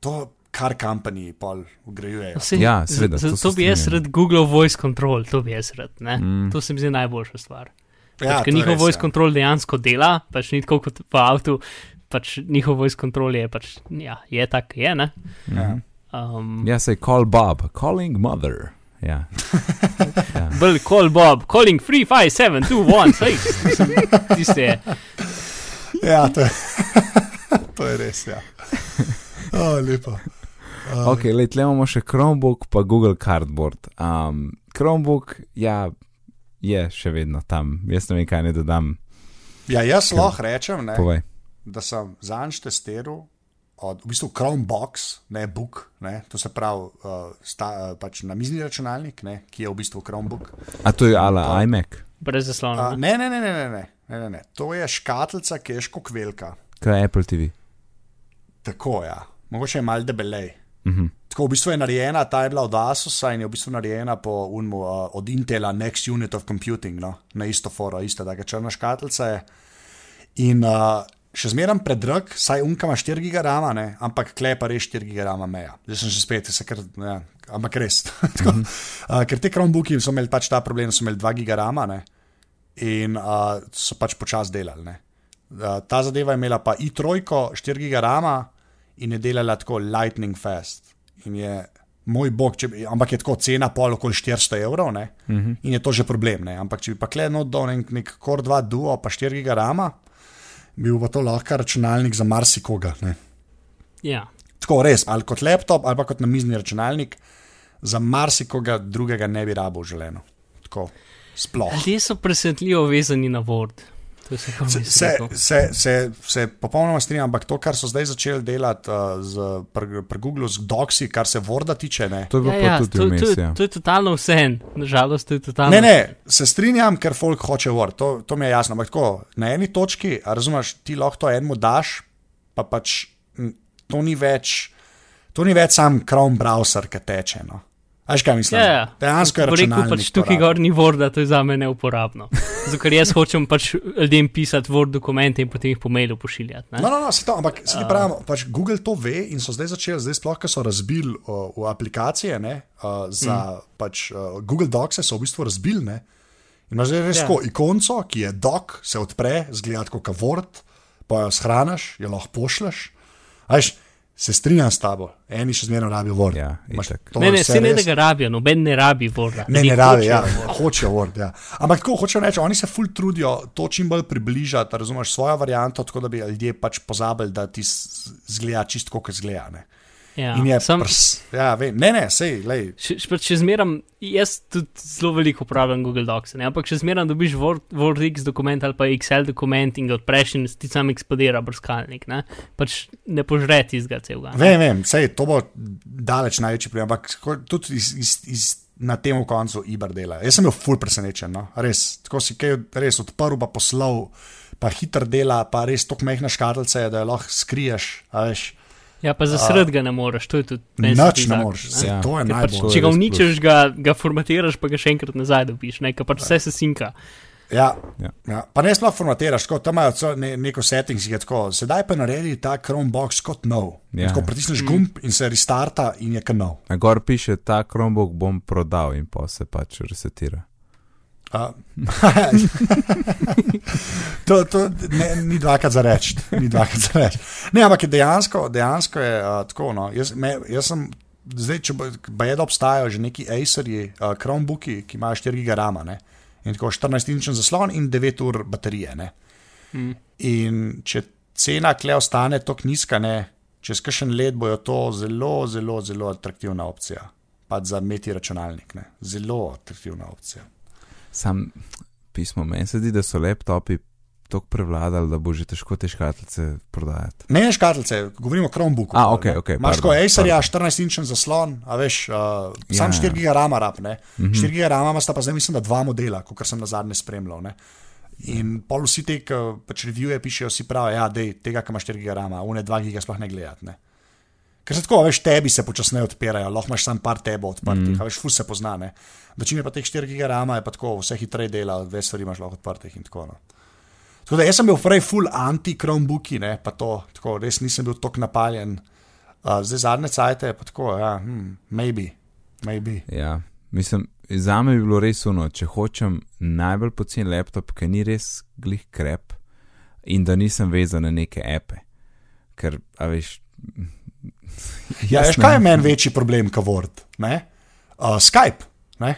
S3: To kar company pol ugrajujejo.
S1: Sej,
S2: Ja, seveda,
S1: za-
S2: to
S1: Zato
S2: se
S1: bi jaz rad Google Voice Control, to bi jaz rad.
S2: Mm.
S1: Mm. To se mi zdi najboljša stvar.
S3: Ja,
S1: Ja,
S3: to
S1: Ker njihov
S3: res,
S1: voice
S3: ja.
S1: control dejansko dela, pač ni tako kot v avtu, pač njihov voice control je pač, ja, je tak, je, ne?
S3: Ja.
S1: Um,
S2: Ja, sej call Bob, calling mother. Ja. ja.
S1: Bolj call Bob, calling 35721, tiste je.
S3: Ja, to je, to je res. Ja. Oh, lepo. Uh,
S2: Ok, le tle imamo še Chromebook, pa Google Cardboard. Um, Chromebook, ja, je še vedno tam. Jaz ne vem, kaj ne dodam.
S3: Ja, jaz lahko rečem, ne,
S2: Povej.
S3: da sem zanj testiral od v bistvu Chromebox, ne Book, ne, to se pravi uh, sta, uh, pač na mizni računalnik, ne, ki je v bistvu Chromebook.
S2: A to je ala iMac,
S1: Brez zaslona.
S3: Uh,
S1: ne?
S3: ne, ne, ne, ne, ne, ne, ne, ne. To je škatlica, ki je škok velika.
S2: kaj je Apple TV.
S3: Tako ja, mogoče je mal debelej.
S2: Mhm.
S3: Tako v bistvu je narejena, ta je bila od Asusa in je v bistvu narejena po unmu, uh, od Intela Next Unit of Computing, no? na isto foro, ista taka črna škatlica je. In uh, še zmeraj predrag, saj unka ima 4 giga rama, ne? ampak klepa res 4 giga rama meja. Zdaj sem že spet, se kar, ja, ampak res. Tako, uh, ker te Chromebooki so imeli pač ta problem, so imeli 2 giga rama ne? in uh, so pač počasi delali. Ne? Uh, ta zadeva je imela pa i3, 4 giga rama in je delala tako lightning fast. In je moj bog, če, ampak je tako cena pol okoli 400 evrov, ne? uh -huh. in je to že problem. Ne? Ampak če bi pa kledno dal nek, nek Core 2 Duo, pa 4 giga rama, bil pa to lahko računalnik za marsikoga. Ne?
S1: Ja.
S3: Tako res, ali kot laptop, ali pa kot namizni računalnik, za marsikoga drugega ne bi rabo želeno. Tako, sploh.
S1: Ljudje so presenetljivo vezani na Word.
S3: Se, se, se, se, se popolnoma strinjam, ampak to, kar so zdaj začeli delati uh, z, pri, pri Googlu z Doxi, kar se Worda tiče, ne.
S2: To je bilo
S1: Ja,
S2: pa
S1: ja,
S2: tudi
S1: to,
S2: vmes,
S1: to,
S2: ja.
S1: to je totalno vse, nažalost, to je totalno.
S3: Ne, ne, se strinjam, ker folk hoče Word, to, to mi je jasno. Ampak tako, na eni točki, razumeš, ti lahko to enemu daš, pa pač m, to ni več, to ni več sam Chrome browser, ki teče. No. Veš kaj mislim?
S1: Ja, ja.
S3: Dejansko je
S1: rekel,
S3: računalnik.
S1: pač tukaj gor ni Worda, to je za me neuporabno. Zato, ker jaz hočem pač ljudem pisati Word dokumente in potem jih po mailu pošiljati. ne.
S3: No, no, no, se to, ampak se ti pravimo, pač Google to ve in so zdaj začeli, zdaj sploh, ko so razbili uh, v aplikacije ne, uh, za mm. pač, uh, Google Docs, so v bistvu razbili. Ne, in imaš zdaj res
S1: Ja.
S3: tako ikonco, ki je doc, se odpre, zgleda kot Word, pa jo shraniš, jo lahko pošleš. A Veš, se strinjam s tabo, eni še zmeraj rabijo Word.
S2: Ja,
S1: Ne, ne, se ne, da
S3: res-
S1: ga rabijo, noben ne rabi Worda.
S3: Ne, ne rabi, ja,
S1: Word.
S3: hočejo Word. Ja. Ampak tako hočejo reči, oni se ful trudijo to čim bolj približati, razumeš svojo varianto, tako da bi ljudje pač pozabili, da ti zgleda čisto, kot zgleda. Ne.
S1: Ja,
S3: In je
S1: sam,
S3: prs, ja, vem, ne, ne, sej, lej.
S1: še, še, še zmeram, jaz tudi zelo veliko uporabljam Google Docs, ne? ampak še zmeram dobiš Word, WordX dokument ali pa Excel dokument in ga odpreš in ti sam eksplodira brskalnik. Ne? Pač ne požre tistega celega.
S3: Vem, vem, sej, to bo daleč največji problem, ampak tudi iz, iz, iz, na tem koncu Iber dela. Jaz sem bil ful presenečen, no? res. Tako si kaj res odprl, pa poslal, pa hiter dela, pa res tako mehna škatlica je, da jo lahko skriješ. veš.
S1: Ja, pa za sred ga ne moreš, to je tudi se
S3: Nič
S1: zdi
S3: ne moreš, sej,
S2: Ja.
S3: to je
S1: pač,
S3: najbolj.
S1: če ga uničiš, ga, ga formatiraš, pa ga še enkrat nazaj dobiš, ne? pač vse se sinka.
S3: Ja,
S2: Ja.
S3: ja. Pa ne sploh formatiraš, tako, tam imajo ne, neko settings, ki je tako. Sedaj pa naredi ta Chromebox kot nov.
S2: Ja.
S3: Tako pritisneš gumb in se restarta in je kot nov.
S2: Na gor piše, ta Chromebook bom prodal in pa se pač resetira.
S3: To to ne, ni dvakrat za reči. Ni dvakrat za reči. Ne, ampak dejansko, dejansko je uh, tako. No. Jaz, me, jaz sem, zdaj, če pa je, da obstajajo že neki Acerji, uh, Chromebooki, ki imajo 4 giga rama ne. in tako 14-inčen zaslon in 9 ur baterije. Ne.
S1: Mm.
S3: In če cena kle ostane tako nizka, ne, čez kakšen let bojo to zelo, zelo, zelo atraktivna opcija. Pa za meti računalnik, ne. zelo atraktivna opcija.
S2: Sam pismo, meni se zdi, da so laptopi tako prevladali, da bo že težko te škatlice prodajati.
S3: Ne, ne škatlice, govorimo o Chromebooku.
S2: A, ok,
S3: ne.
S2: ok,
S3: Imaš
S2: pardon,
S3: kot Acerja
S2: pardon.
S3: 14-inčen zaslon, a veš, uh,
S2: Ja,
S3: sam
S2: ja.
S3: 4 giga rama rab, ne.
S2: Mhm.
S3: 4 giga rama sta pa zdaj, mislim, da dva modela, kot sem na zadnje spremljal. Ne. In pol vsi te, ki pač revije pišejo, si pravijo, ja, dej, tega, ki ima 4 giga rama, une 2 giga sploh ne gledati. Ker se tako, a veš, tebi se počasneje odpirajo, lahko imaš samo par tebo odprtih, mm. a veš, fus se pozna. Ne. Da čim je pa teh 4 giga rama, je pa tako, vse hitreje dela, dve stvari imaš lahko odprtih in tako naprej. Tako da jaz sem bil prej full anti-Chromebooki, ne, pa to, tako, res nisem bil tako napaljen. Uh, zdaj zadnje cajte je pa tako, ja, hmm, maybe, maybe.
S2: Ja, mislim, za me bi bilo res uno, če hočem najbolj pocen laptop, ki ni res glih krep in da nisem vezan na neke ape. Ker, a veš.
S3: Ja, veš, kaj je meni večji problem, kot Word? Ne? Uh, Skype, ne?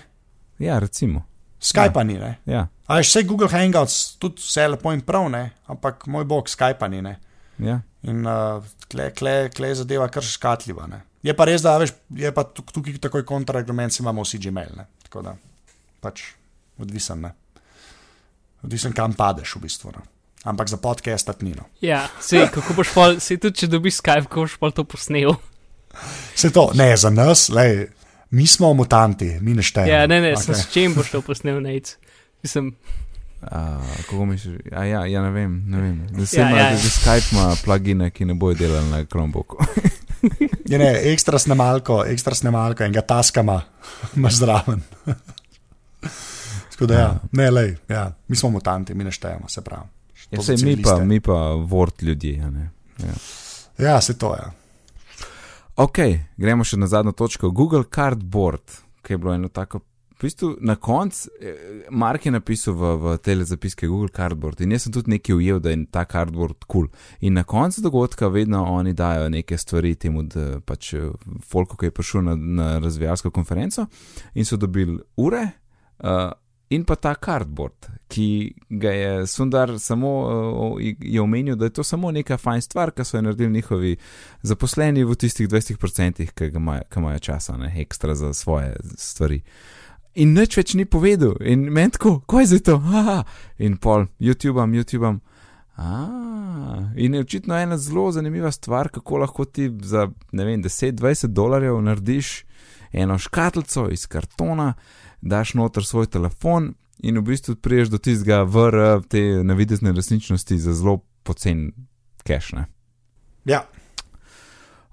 S2: Ja, recimo.
S3: Skype ja. ni, ne?
S2: Ja,
S3: A veš, vse Google Hangouts, tudi vse lepo in prav, ne? Ampak moj bog, Skype ni, ne?
S2: ja.
S3: In uh, kle, kle, kle je zadeva kar škatljiva. Ne? Je pa res, da veš, je pa tuk- tukaj takoj kontraargument, si imamo vsi Gmail. Ne? Tako da pač odvisen, ne. Odvisen, kam padeš v bistvu. Ne? Ampak za podcast tatnino.
S1: Ja, sej, kako boš pol, sej tudi, če dobiš Skype, kako boš pol to posnel.
S3: Se to, ne za nas, lej, mi smo mutanti, mi ne štejemo.
S1: Ja, ne, ne, okay.
S3: Okej.
S1: s čim boš to posnel, nec. Mislim,
S2: A, kako misliš? A, ja, ja, ne vem. Ne vem. Da se
S1: Ja,
S2: ima,
S1: ja, ja.
S2: že Skype ima plugine, ki ne bojo delali na Chromebooku.
S3: Je ne, ekstra snemalko, ekstra snemalko in ga taskama, imaš zraven. Tako da, ja, ne, lej, ja, mi smo mutanti, mi ne štejemo, se pravi.
S2: Ja, sej, mi, pa, mi pa Word ljudi. Ja.
S3: Ja, se to je. Ja.
S2: Ok, gremo še na zadnjo točko. Google Cardboard, ki je bilo eno tako. V bistvu, na koncu, eh, Mark je napisal v, v tele zapiske Google Cardboard in jaz sem tudi nekaj ujel, da je ta Cardboard kul. Cool. In na koncu dogodka vedno oni dajo neke stvari temu, da pač eh, Folko, ki je prišel na, na razvijalsko konferenco in so dobili ure uh, in pa ta Cardboard, ki ga je Sundar samo uh, je omenil, da je to samo neka fajn stvar, ki so jo naredili njihovi zaposleni v tistih 20%, ki imajo, ki imajo časa, ne, ekstra za svoje stvari. In nič več ni povedal, in meni tako, kaj je zdaj to? Aha. In pol, YouTubeam, YouTubeam. A, in je očitno ena zelo zanimiva stvar, kako lahko ti za ne vem, 10-20 dolarjev narediš eno škatlico iz kartona, daš noter svoj telefon in v bistvu priješ do tistega VR, te navidezne resničnosti za zelo pocen cache. Ne?
S3: ja.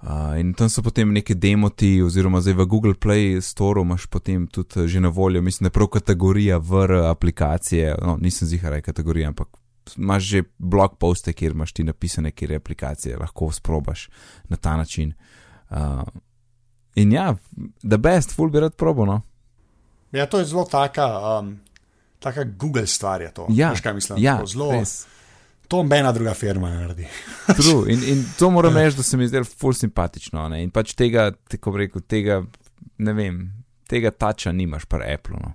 S2: Uh, in tam so potem neke demoti, oziroma zdaj v Google Play Store imaš potem tudi eh, že na voljo, mislim, da je prav kategorija VR aplikacije, no, nisem zihar, kategorija, ampak imaš že blog poste, kjer imaš ti napisane, kje aplikacije lahko sprobaš na ta način. Uh, in ja, the best, full bi rad probo, no.
S3: Ja, to je zelo taka, um, taka Google stvar. Je to.
S2: Ja,
S3: Veš, kaj mislim?
S2: ja,
S3: zelo,
S2: res.
S3: to nobena druga firma ne naredi.
S2: True. In, in to moram reči, da se mi zdelo ful simpatično. Ne? In pač tega, tako rekel, tega, ne vem, tega tača nimaš pri Apple. No?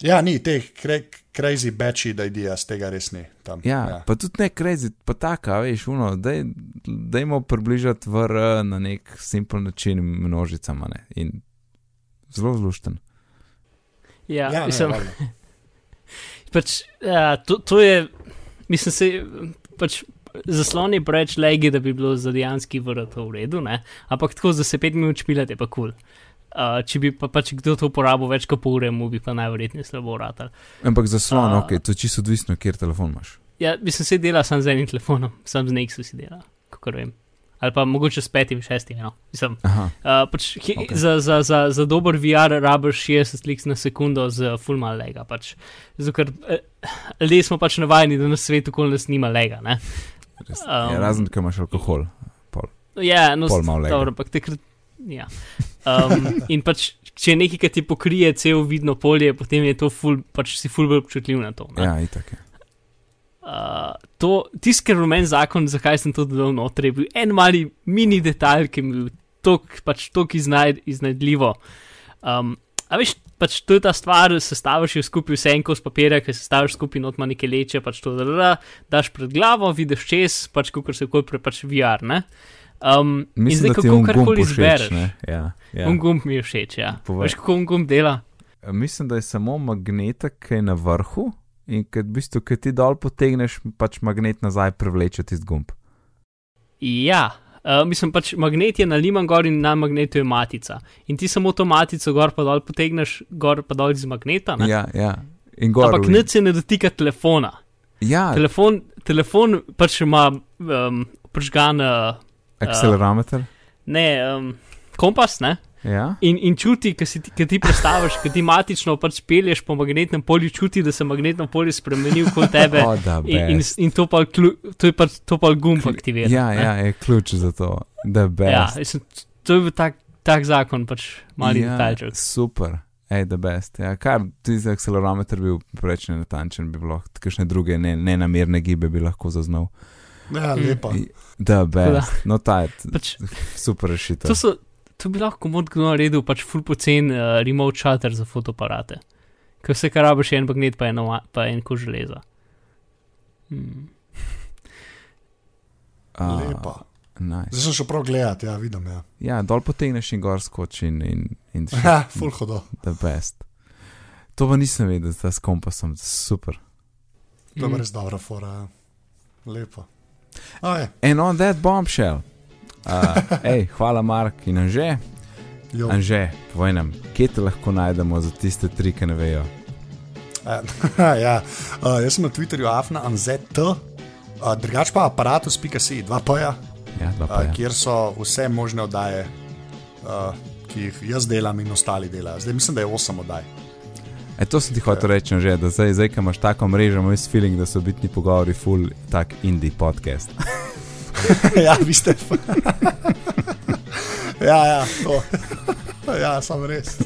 S3: Ja, ni teh cra crazy batchy ideas, tega res ni. Tam.
S2: Ja, ja, pa tudi ne crazy, pa taka, veš, uno, daj, dajmo približati VR na nek simpel način množicama. Ne? In zelo zlušten.
S1: Ja,
S3: ja
S1: mislim, pač, ja, to, to je, mislim, se, pač zasloni preveč legi, da bi bilo za dejanski vrt v redu, ne? ampak tako za se pet minut špilati je pa kul. Cool. Uh, če bi pa pač kdo to uporabil več kot pol ure, mu bi pa najverjetneje slabo ratal.
S2: Ampak zaslon,
S1: A-
S2: ok, to je čisto odvisno, kjer telefon imaš.
S1: Ja, mislim, se dela sam z enim telefonom, sam z Nexus si dela, kako vem. Ali pa mogoče s petim, šestim, no. Mislim,
S2: Aha,
S1: Uh, pač,
S2: Ok.
S1: okay. za, za, za, za dober VR rabiš 60 slik na sekundo z full mal lega. Pač. Zato, ker eh, ljudje smo pač navajeni, da na svetu kol nas nima lega. Ne?
S2: res.
S1: Um,
S2: ja, razen, ker imaš alkohol.
S1: Ja, no,
S2: Pol malo lega.
S1: dobro, ampak takrat. Ja. Um, in pač, če je nekaj, ki ti pokrije cel vidno polje, potem je to ful, pač si ful bolj občutljiv na to. ne.
S2: Ja, itak je.
S1: Uh, to, tisti rumen zakon, zakaj sem to dodal noter, je bil en mali mini detalj, ki mi je bil tok, pač tok iznajd, iznajdljivo. Um, a veš, pač to je ta stvar, sestaviš jo skupaj vse en kos papirja, ki sestaviš skupaj not ima neke leče, pač to da, da, daš pred glavo, vidiš čez, pač kot se pre pač VR, ne. Um, in
S2: Mislim,
S1: zdaj
S2: da ti
S1: kako karkoli izbereš.
S2: ne? Ja, ja.
S1: Un gumb mi je všeč, ja.
S2: Povej.
S1: Veš, kako un gumb dela?
S2: Mislim, da je samo magnetek, ki je na vrhu in ker v bistvu, ki ti dol potegneš, pač magnet nazaj prevleče tisti gumb.
S1: Ja, uh, mislim pač magnet je naliman gor in na magnetu je matica. In ti samo to matico gor pa dol potegneš, gor pa dol iz magneta. Ne?
S2: Ja, ja. In gor.
S1: Ampak nič se ne dotika telefona.
S2: Ja,
S1: Telefon, telefon pač ima um, prižgan, uh,
S2: akcelerometer.
S1: ne, um, kompas, ne?
S2: Ja.
S1: In, in čuti, ki ti- ki ti predstaviš, ki ti matično pač pelješ po magnetnem polju, čuti, da se magnetno polje spremeni okoli tebe.
S2: O, da,
S1: In, in, in to pa, klu, to je pa, to pa gumb aktivira.
S2: Ja,
S1: ne.
S2: ja, je ključ za to, da je
S1: ja
S2: best.
S1: mislim, to je bil tak, tak zakon, pač mali
S2: ja,
S1: detaljček.
S2: Super, ej, da best. Ja, kar ti za akcelerometer bil preveč nenatančen, bi bilo kakšne druge ne, nenamerne gibe bi lahko zaznal.
S3: Ja, lepa.
S2: Da, best. No, ta je
S1: Pač,
S2: super rešitev.
S1: to, so, to bi lahko mod kdo naredil, pač full pocen uh, remote shutter za fotoaparate. Ker vse, kar rabiš, je en magnet, pa eno, pa en ko železa. Hmm.
S2: A,
S3: Lepa.
S2: Nice.
S3: Zdaj sem šel prav gledat, ja, vidim. Ja,
S2: Ja, dol potegneš in gor skoči in, in, in še
S3: ja full hodo.
S2: the best. To pa nisem vedel, da s kompasom, super.
S3: To je
S1: Mm.
S3: res dobra fora. ja. Lepo. A je,
S2: And on that bombshell. Uh, ej, hvala Mark in Anže.
S3: jo.
S2: Anže, povej nam, kje te lahko najdemo za tiste tri, ki ne vejo.
S3: ja, uh, jaz sem na Twitterju afna anzet, uh, drugač pa aparatus.si, dva poja,
S2: Ja, dva pa
S3: uh, kjer so vse možne oddaje, uh, ki jih jaz delam in ostali delajo. Zdaj mislim, da je osem oddaj.
S2: E, to sem ti hotel reči, že, da zdaj, zdaj, ko imaš tako mrežo, imaš feeling, da so bitni pogovori full tak indie podcast.
S3: ja, vi ste. ja, ja, to. ja, sem res.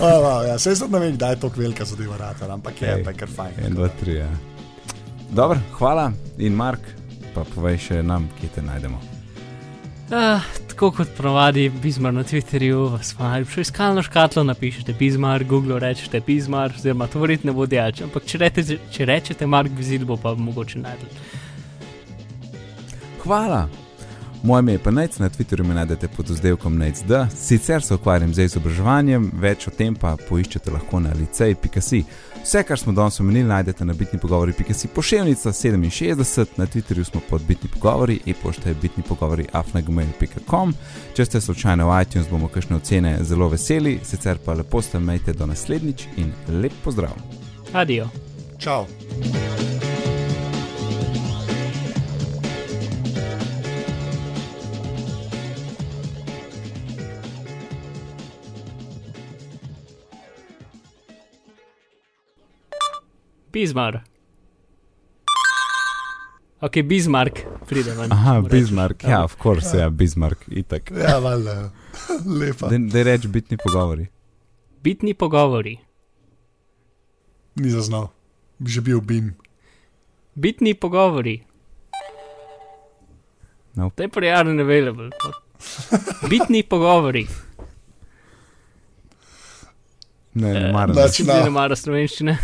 S3: Oh, wow, ja. Sej sem ne vem, kdaj je to velika zadeva, rata, ampak je,
S2: Ej,
S3: pa je kar fajn.
S2: En, dva, tri. Ja. Dobro, hvala in Mark, pa povej še nam, kje te najdemo.
S1: Ah, tako kot pravadi, Bizmar na Twitterju, vas ima najljubšo iskalno škatlo, napišete Bizmar, Google rečete Bizmar, oziroma to verjetno ne bo delč, ampak če, rete, če rečete Mark Vizil, bo pa mogoče najdel.
S2: Hvala. Moje ime je pa Nec, na Twitterju me najdete pod oddelkom NecD, sicer se ukvarjam z izobraževanjem, več o tem pa poiščete lahko na licej.si. Vse, kar smo danes omenili, najdete na bitni pogovori.si pošiljnica 67, na Twitterju smo pod bitni pogovori, e-pošta je bitni pogovori afnagmail.com. Če ste slučajno v iTunes, bomo kakšne ocene zelo veseli, sicer pa lepo ste mejte do naslednjič in lep pozdrav.
S1: Adijo.
S3: Čau.
S1: Bizmar. Ok, Bizmark, pride ven.
S2: Aha,
S1: mu rečeš.
S2: Bismarck, ja, of course, ja, Bismarck, itak.
S3: Ja, valjda. Lepa.
S2: Da reč bitni pogovori.
S1: Bitni pogovori.
S3: Ni zaznal. Bi že bil bim.
S1: Bitni pogovori.
S2: No.
S1: Temporary unavailable. Bitni pogovori.
S2: Ne, ne
S1: Eh,
S2: maram.
S3: Znači, no.
S1: ne mara slovenščine.